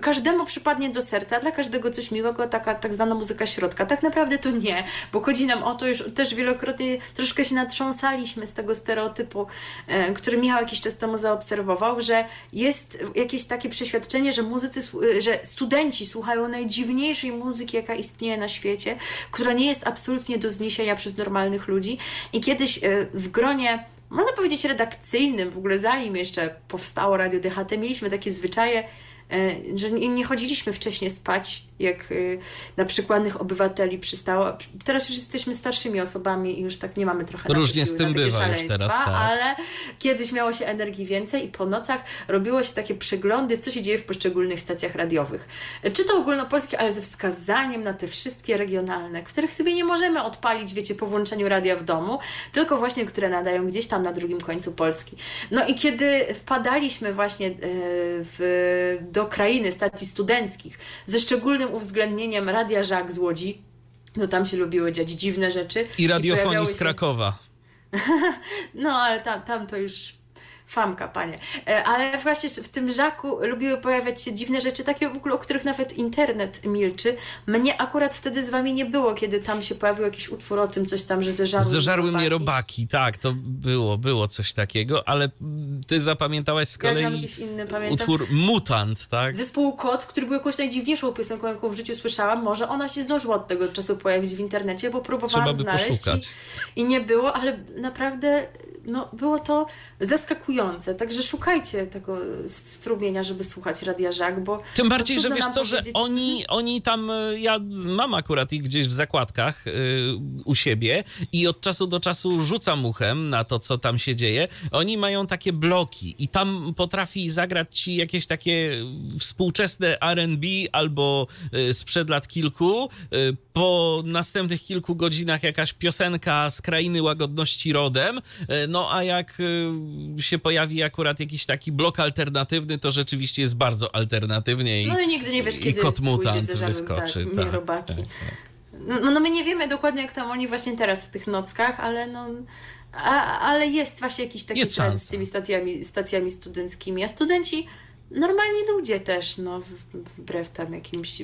każdemu przypadnie do serca, dla każdego coś miłego, taka tak zwana muzyka środka. Tak naprawdę to nie, bo chodzi nam o to, już też wielokrotnie troszkę się natrząsaliśmy z tego stereotypu, e, który Michał jakiś czas temu zaobserwował, że jest jakieś takie przeświadczenie, że muzycy, że studenci słuchają najdziwniejszej muzyki, jaka istnieje na świecie, która nie jest absolutnie do zniesienia przez normalnych ludzi. I kiedyś e, w gronie można powiedzieć redakcyjnym, w ogóle zanim jeszcze powstało Radio DHT, mieliśmy takie zwyczaje, e, że nie chodziliśmy wcześniej spać jak y, na przykładnych obywateli przystało. Teraz już jesteśmy starszymi osobami i już tak nie mamy trochę Różnie z tym bywa już teraz, tak. ale kiedyś miało się energii więcej i po nocach robiło się takie przeglądy, co się dzieje w poszczególnych stacjach radiowych. Czy to ogólnopolskie, ale ze wskazaniem na te wszystkie regionalne, których sobie nie możemy odpalić, wiecie, po włączeniu radia w domu, tylko właśnie, które nadają gdzieś tam na drugim końcu Polski. No i kiedy wpadaliśmy właśnie y, w, do krainy stacji studenckich ze szczególnym uwzględnieniem Radia Żak z Łodzi, no tam się lubiły dziać dziwne rzeczy. I radiofonii z Krakowa. no, ale tam, tam to już famka, panie. E, ale właśnie w tym żaku lubiły pojawiać się dziwne rzeczy, takie w ogóle, o których nawet internet milczy. Mnie akurat wtedy z wami nie było, kiedy tam się pojawił jakiś utwór o tym, coś tam, że zeżarły, zeżarły mnie robaki. Tak, to było, było coś takiego, ale ty zapamiętałaś z kolei inny, utwór Mutant, tak? Zespół Kot, który był jakąś najdziwniejszą piosenką, jaką w życiu słyszałam. Może ona się zdążyła od tego czasu pojawić w internecie, bo próbowałam znaleźć i, i nie było, ale naprawdę no, było to zaskakujące. Także szukajcie tego strumienia, żeby słuchać Radia Żak, bo... Tym bardziej, że wiesz co, że oni, oni tam, e, ja mam akurat ich gdzieś w zakładkach yy, u siebie i od czasu do czasu rzucam uchem na to, co tam się dzieje. Oni mają takie bloki i tam potrafi zagrać ci jakieś takie współczesne R&B albo yy, sprzed lat kilku. Yy, po następnych kilku godzinach jakaś piosenka z krainy łagodności rodem. No a jak się pojawi akurat jakiś taki blok alternatywny, to rzeczywiście jest bardzo alternatywnie i, no i nigdy nie wiesz, kiedy kot mutant wyskoczy. Tak, tak, robaki. Tak, tak. No, no my nie wiemy dokładnie, jak tam oni właśnie teraz w tych nockach, ale no... A, ale jest właśnie jakiś taki jest trend z tymi stacjami, stacjami studenckimi, a studenci normalni ludzie też, no, wbrew tam jakimś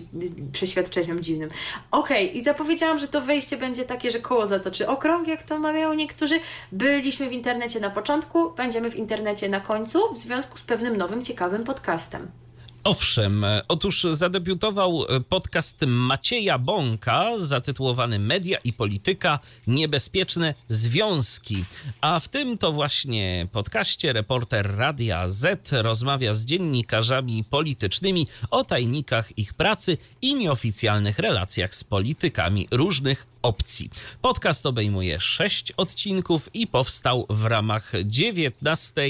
przeświadczeniom dziwnym. Okej, okay, i zapowiedziałam, że to wejście będzie takie, że koło zatoczy okrąg, jak to mawiają niektórzy. Byliśmy w internecie na początku, będziemy w internecie na końcu, w związku z pewnym nowym, ciekawym podcastem. Owszem, otóż zadebiutował podcast Macieja Bąka zatytułowany Media i Polityka Niebezpieczne Związki. A w tym to właśnie podcaście reporter Radia Z rozmawia z dziennikarzami politycznymi o tajnikach ich pracy i nieoficjalnych relacjach z politykami różnych opcji. Podcast obejmuje sześć odcinków i powstał w ramach 19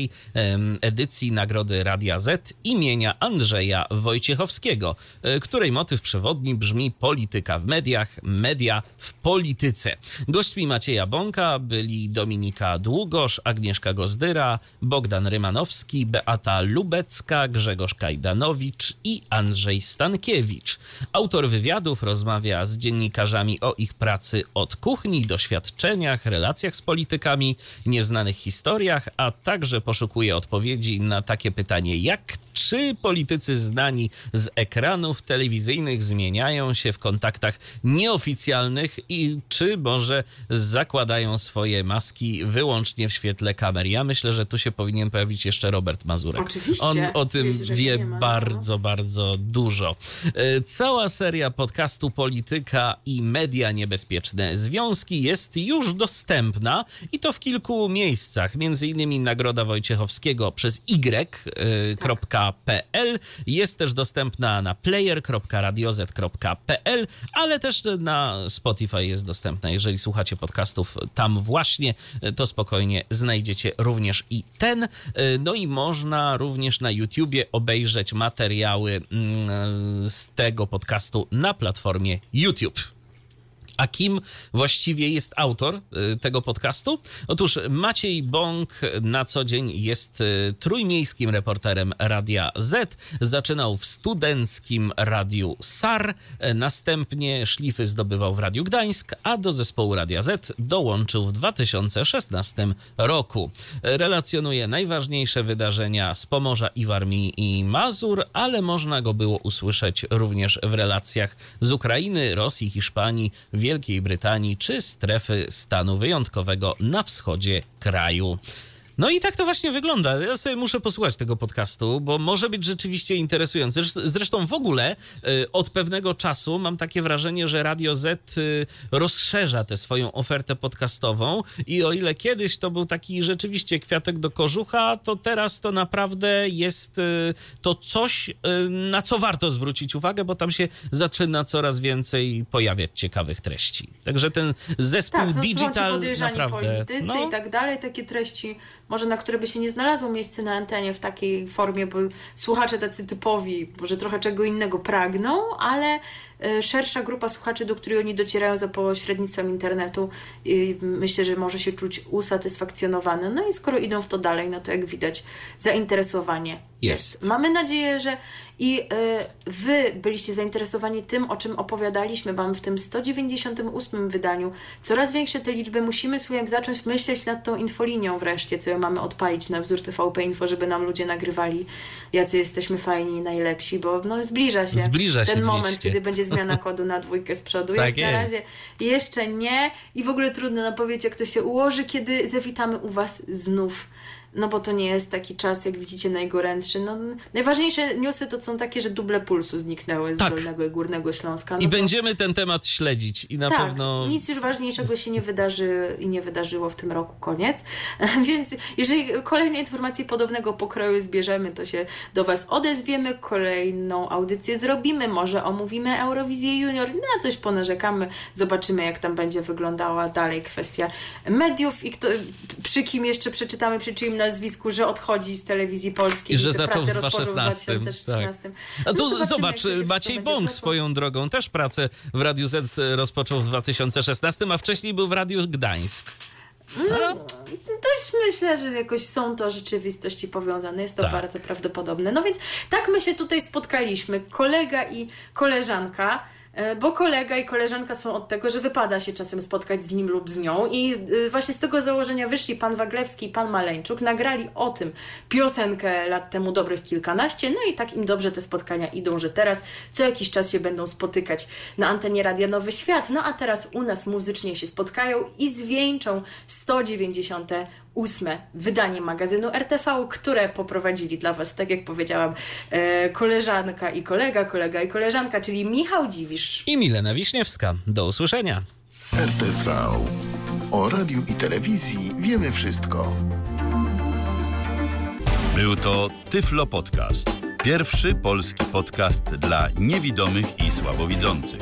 edycji Nagrody Radia Z imienia Andrzeja Wojciechowskiego, e, której motyw przewodni brzmi Polityka w mediach, media w polityce. Gośćmi Macieja Bąka byli Dominika Długosz, Agnieszka Gozdyra, Bogdan Rymanowski, Beata Lubecka, Grzegorz Kajdanowicz i Andrzej Stankiewicz. Autor wywiadów rozmawia z dziennikarzami o ich pracy pracy od kuchni, doświadczeniach, relacjach z politykami, nieznanych historiach, a także poszukuje odpowiedzi na takie pytanie, jak czy politycy znani z ekranów telewizyjnych zmieniają się w kontaktach nieoficjalnych i czy może zakładają swoje maski wyłącznie w świetle kamer. Ja myślę, że tu się powinien pojawić jeszcze Robert Mazurek. Oczywiście. On o tym wie ma, no. bardzo, bardzo dużo. E, cała seria podcastu Polityka i Media Niebezpieczne Związki jest już dostępna i to w kilku miejscach. Między innymi Nagroda Wojciechowskiego przez y.pl. Tak jest też dostępna na player.radioz.pl, ale też na Spotify jest dostępna. Jeżeli słuchacie podcastów tam właśnie, to spokojnie znajdziecie również i ten. No i można również na YouTubie obejrzeć materiały mm, z tego podcastu na platformie YouTube. A kim właściwie jest autor y, tego podcastu? Otóż Maciej Bąk na co dzień jest y, trójmiejskim reporterem Radia Z. Zaczynał w studenckim radiu SAR, y, następnie szlify zdobywał w Radiu Gdańsk, a do zespołu Radia Z dołączył w 2016 roku. Relacjonuje najważniejsze wydarzenia z Pomorza i Warmii i Mazur, ale można go było usłyszeć również w relacjach z Ukrainy, Rosji, Hiszpanii, Wielkiej Brytanii czy strefy stanu wyjątkowego na wschodzie kraju. No i tak to właśnie wygląda. Ja sobie muszę posłuchać tego podcastu, bo może być rzeczywiście interesujący. Zresztą w ogóle y, od pewnego czasu mam takie wrażenie, że Radio Z y, rozszerza tę swoją ofertę podcastową i o ile kiedyś to był taki rzeczywiście kwiatek do kożucha, to teraz to naprawdę jest y, to coś, na co warto zwrócić uwagę, bo tam się zaczyna coraz więcej pojawiać ciekawych treści. Także ten zespół tak, no, digital naprawdę... politycy no, i tak dalej, takie treści może na które by się nie znalazło miejsce na antenie w takiej formie, bo słuchacze tacy typowi, może trochę czego innego pragną, ale szersza grupa słuchaczy, do której oni docierają za pośrednictwem internetu, myślę, że może się czuć usatysfakcjonowane. No i skoro idą w to dalej, no to jak widać, zainteresowanie jest. jest. Mamy nadzieję, że i y, Wy byliście zainteresowani tym, o czym opowiadaliśmy Wam w tym 198 wydaniu. Coraz większe te liczby. Musimy słuchaj, zacząć myśleć nad tą infolinią wreszcie, co ją mamy odpalić na wzór TVP Info, żeby nam ludzie nagrywali, jacy jesteśmy fajni i najlepsi, bo no, zbliża się, zbliża ten się moment, 200. kiedy będzie zmiana kodu na dwójkę z przodu. Tak jak na razie jeszcze nie i w ogóle trudno napowiedzieć, jak to się ułoży, kiedy zawitamy u Was znów no bo to nie jest taki czas, jak widzicie, najgorętszy. No, najważniejsze newsy to są takie, że duble pulsu zniknęły z tak. Dolnego i Górnego Śląska. No I będziemy ten temat śledzić i na tak, pewno... nic już ważniejszego się nie wydarzy i nie wydarzyło w tym roku, koniec. Więc jeżeli kolejne informacje podobnego pokroju zbierzemy, to się do Was odezwiemy, kolejną audycję zrobimy, może omówimy Eurowizję Junior, na coś ponarzekamy, zobaczymy jak tam będzie wyglądała dalej kwestia mediów i kto, przy kim jeszcze przeczytamy, przy czyim nazwisku, że odchodzi z telewizji polskiej. I że zaczął w 2016. Tak. A tu no zobacz, Maciej Bąk swoją drogą też pracę w Radiu Z rozpoczął w 2016, a wcześniej był w Radiu Gdańsk. No, też myślę, że jakoś są to rzeczywistości powiązane. Jest to tak. bardzo prawdopodobne. No więc tak my się tutaj spotkaliśmy. Kolega i koleżanka bo kolega i koleżanka są od tego, że wypada się czasem spotkać z nim lub z nią i e, właśnie z tego założenia wyszli pan Waglewski i pan Maleńczuk, nagrali o tym piosenkę lat temu dobrych kilkanaście, no i tak im dobrze te spotkania idą, że teraz co jakiś czas się będą spotykać na antenie Radia Nowy Świat, no a teraz u nas muzycznie się spotkają i zwieńczą 190 ósme wydanie magazynu RTV, które poprowadzili dla Was, tak jak powiedziałam, e, koleżanka i kolega, kolega i koleżanka, czyli Michał Dziwisz i Milena Wiśniewska. Do usłyszenia. RTV. O radiu i telewizji wiemy wszystko. Był to Tyflo Podcast. Pierwszy polski podcast dla niewidomych i słabowidzących.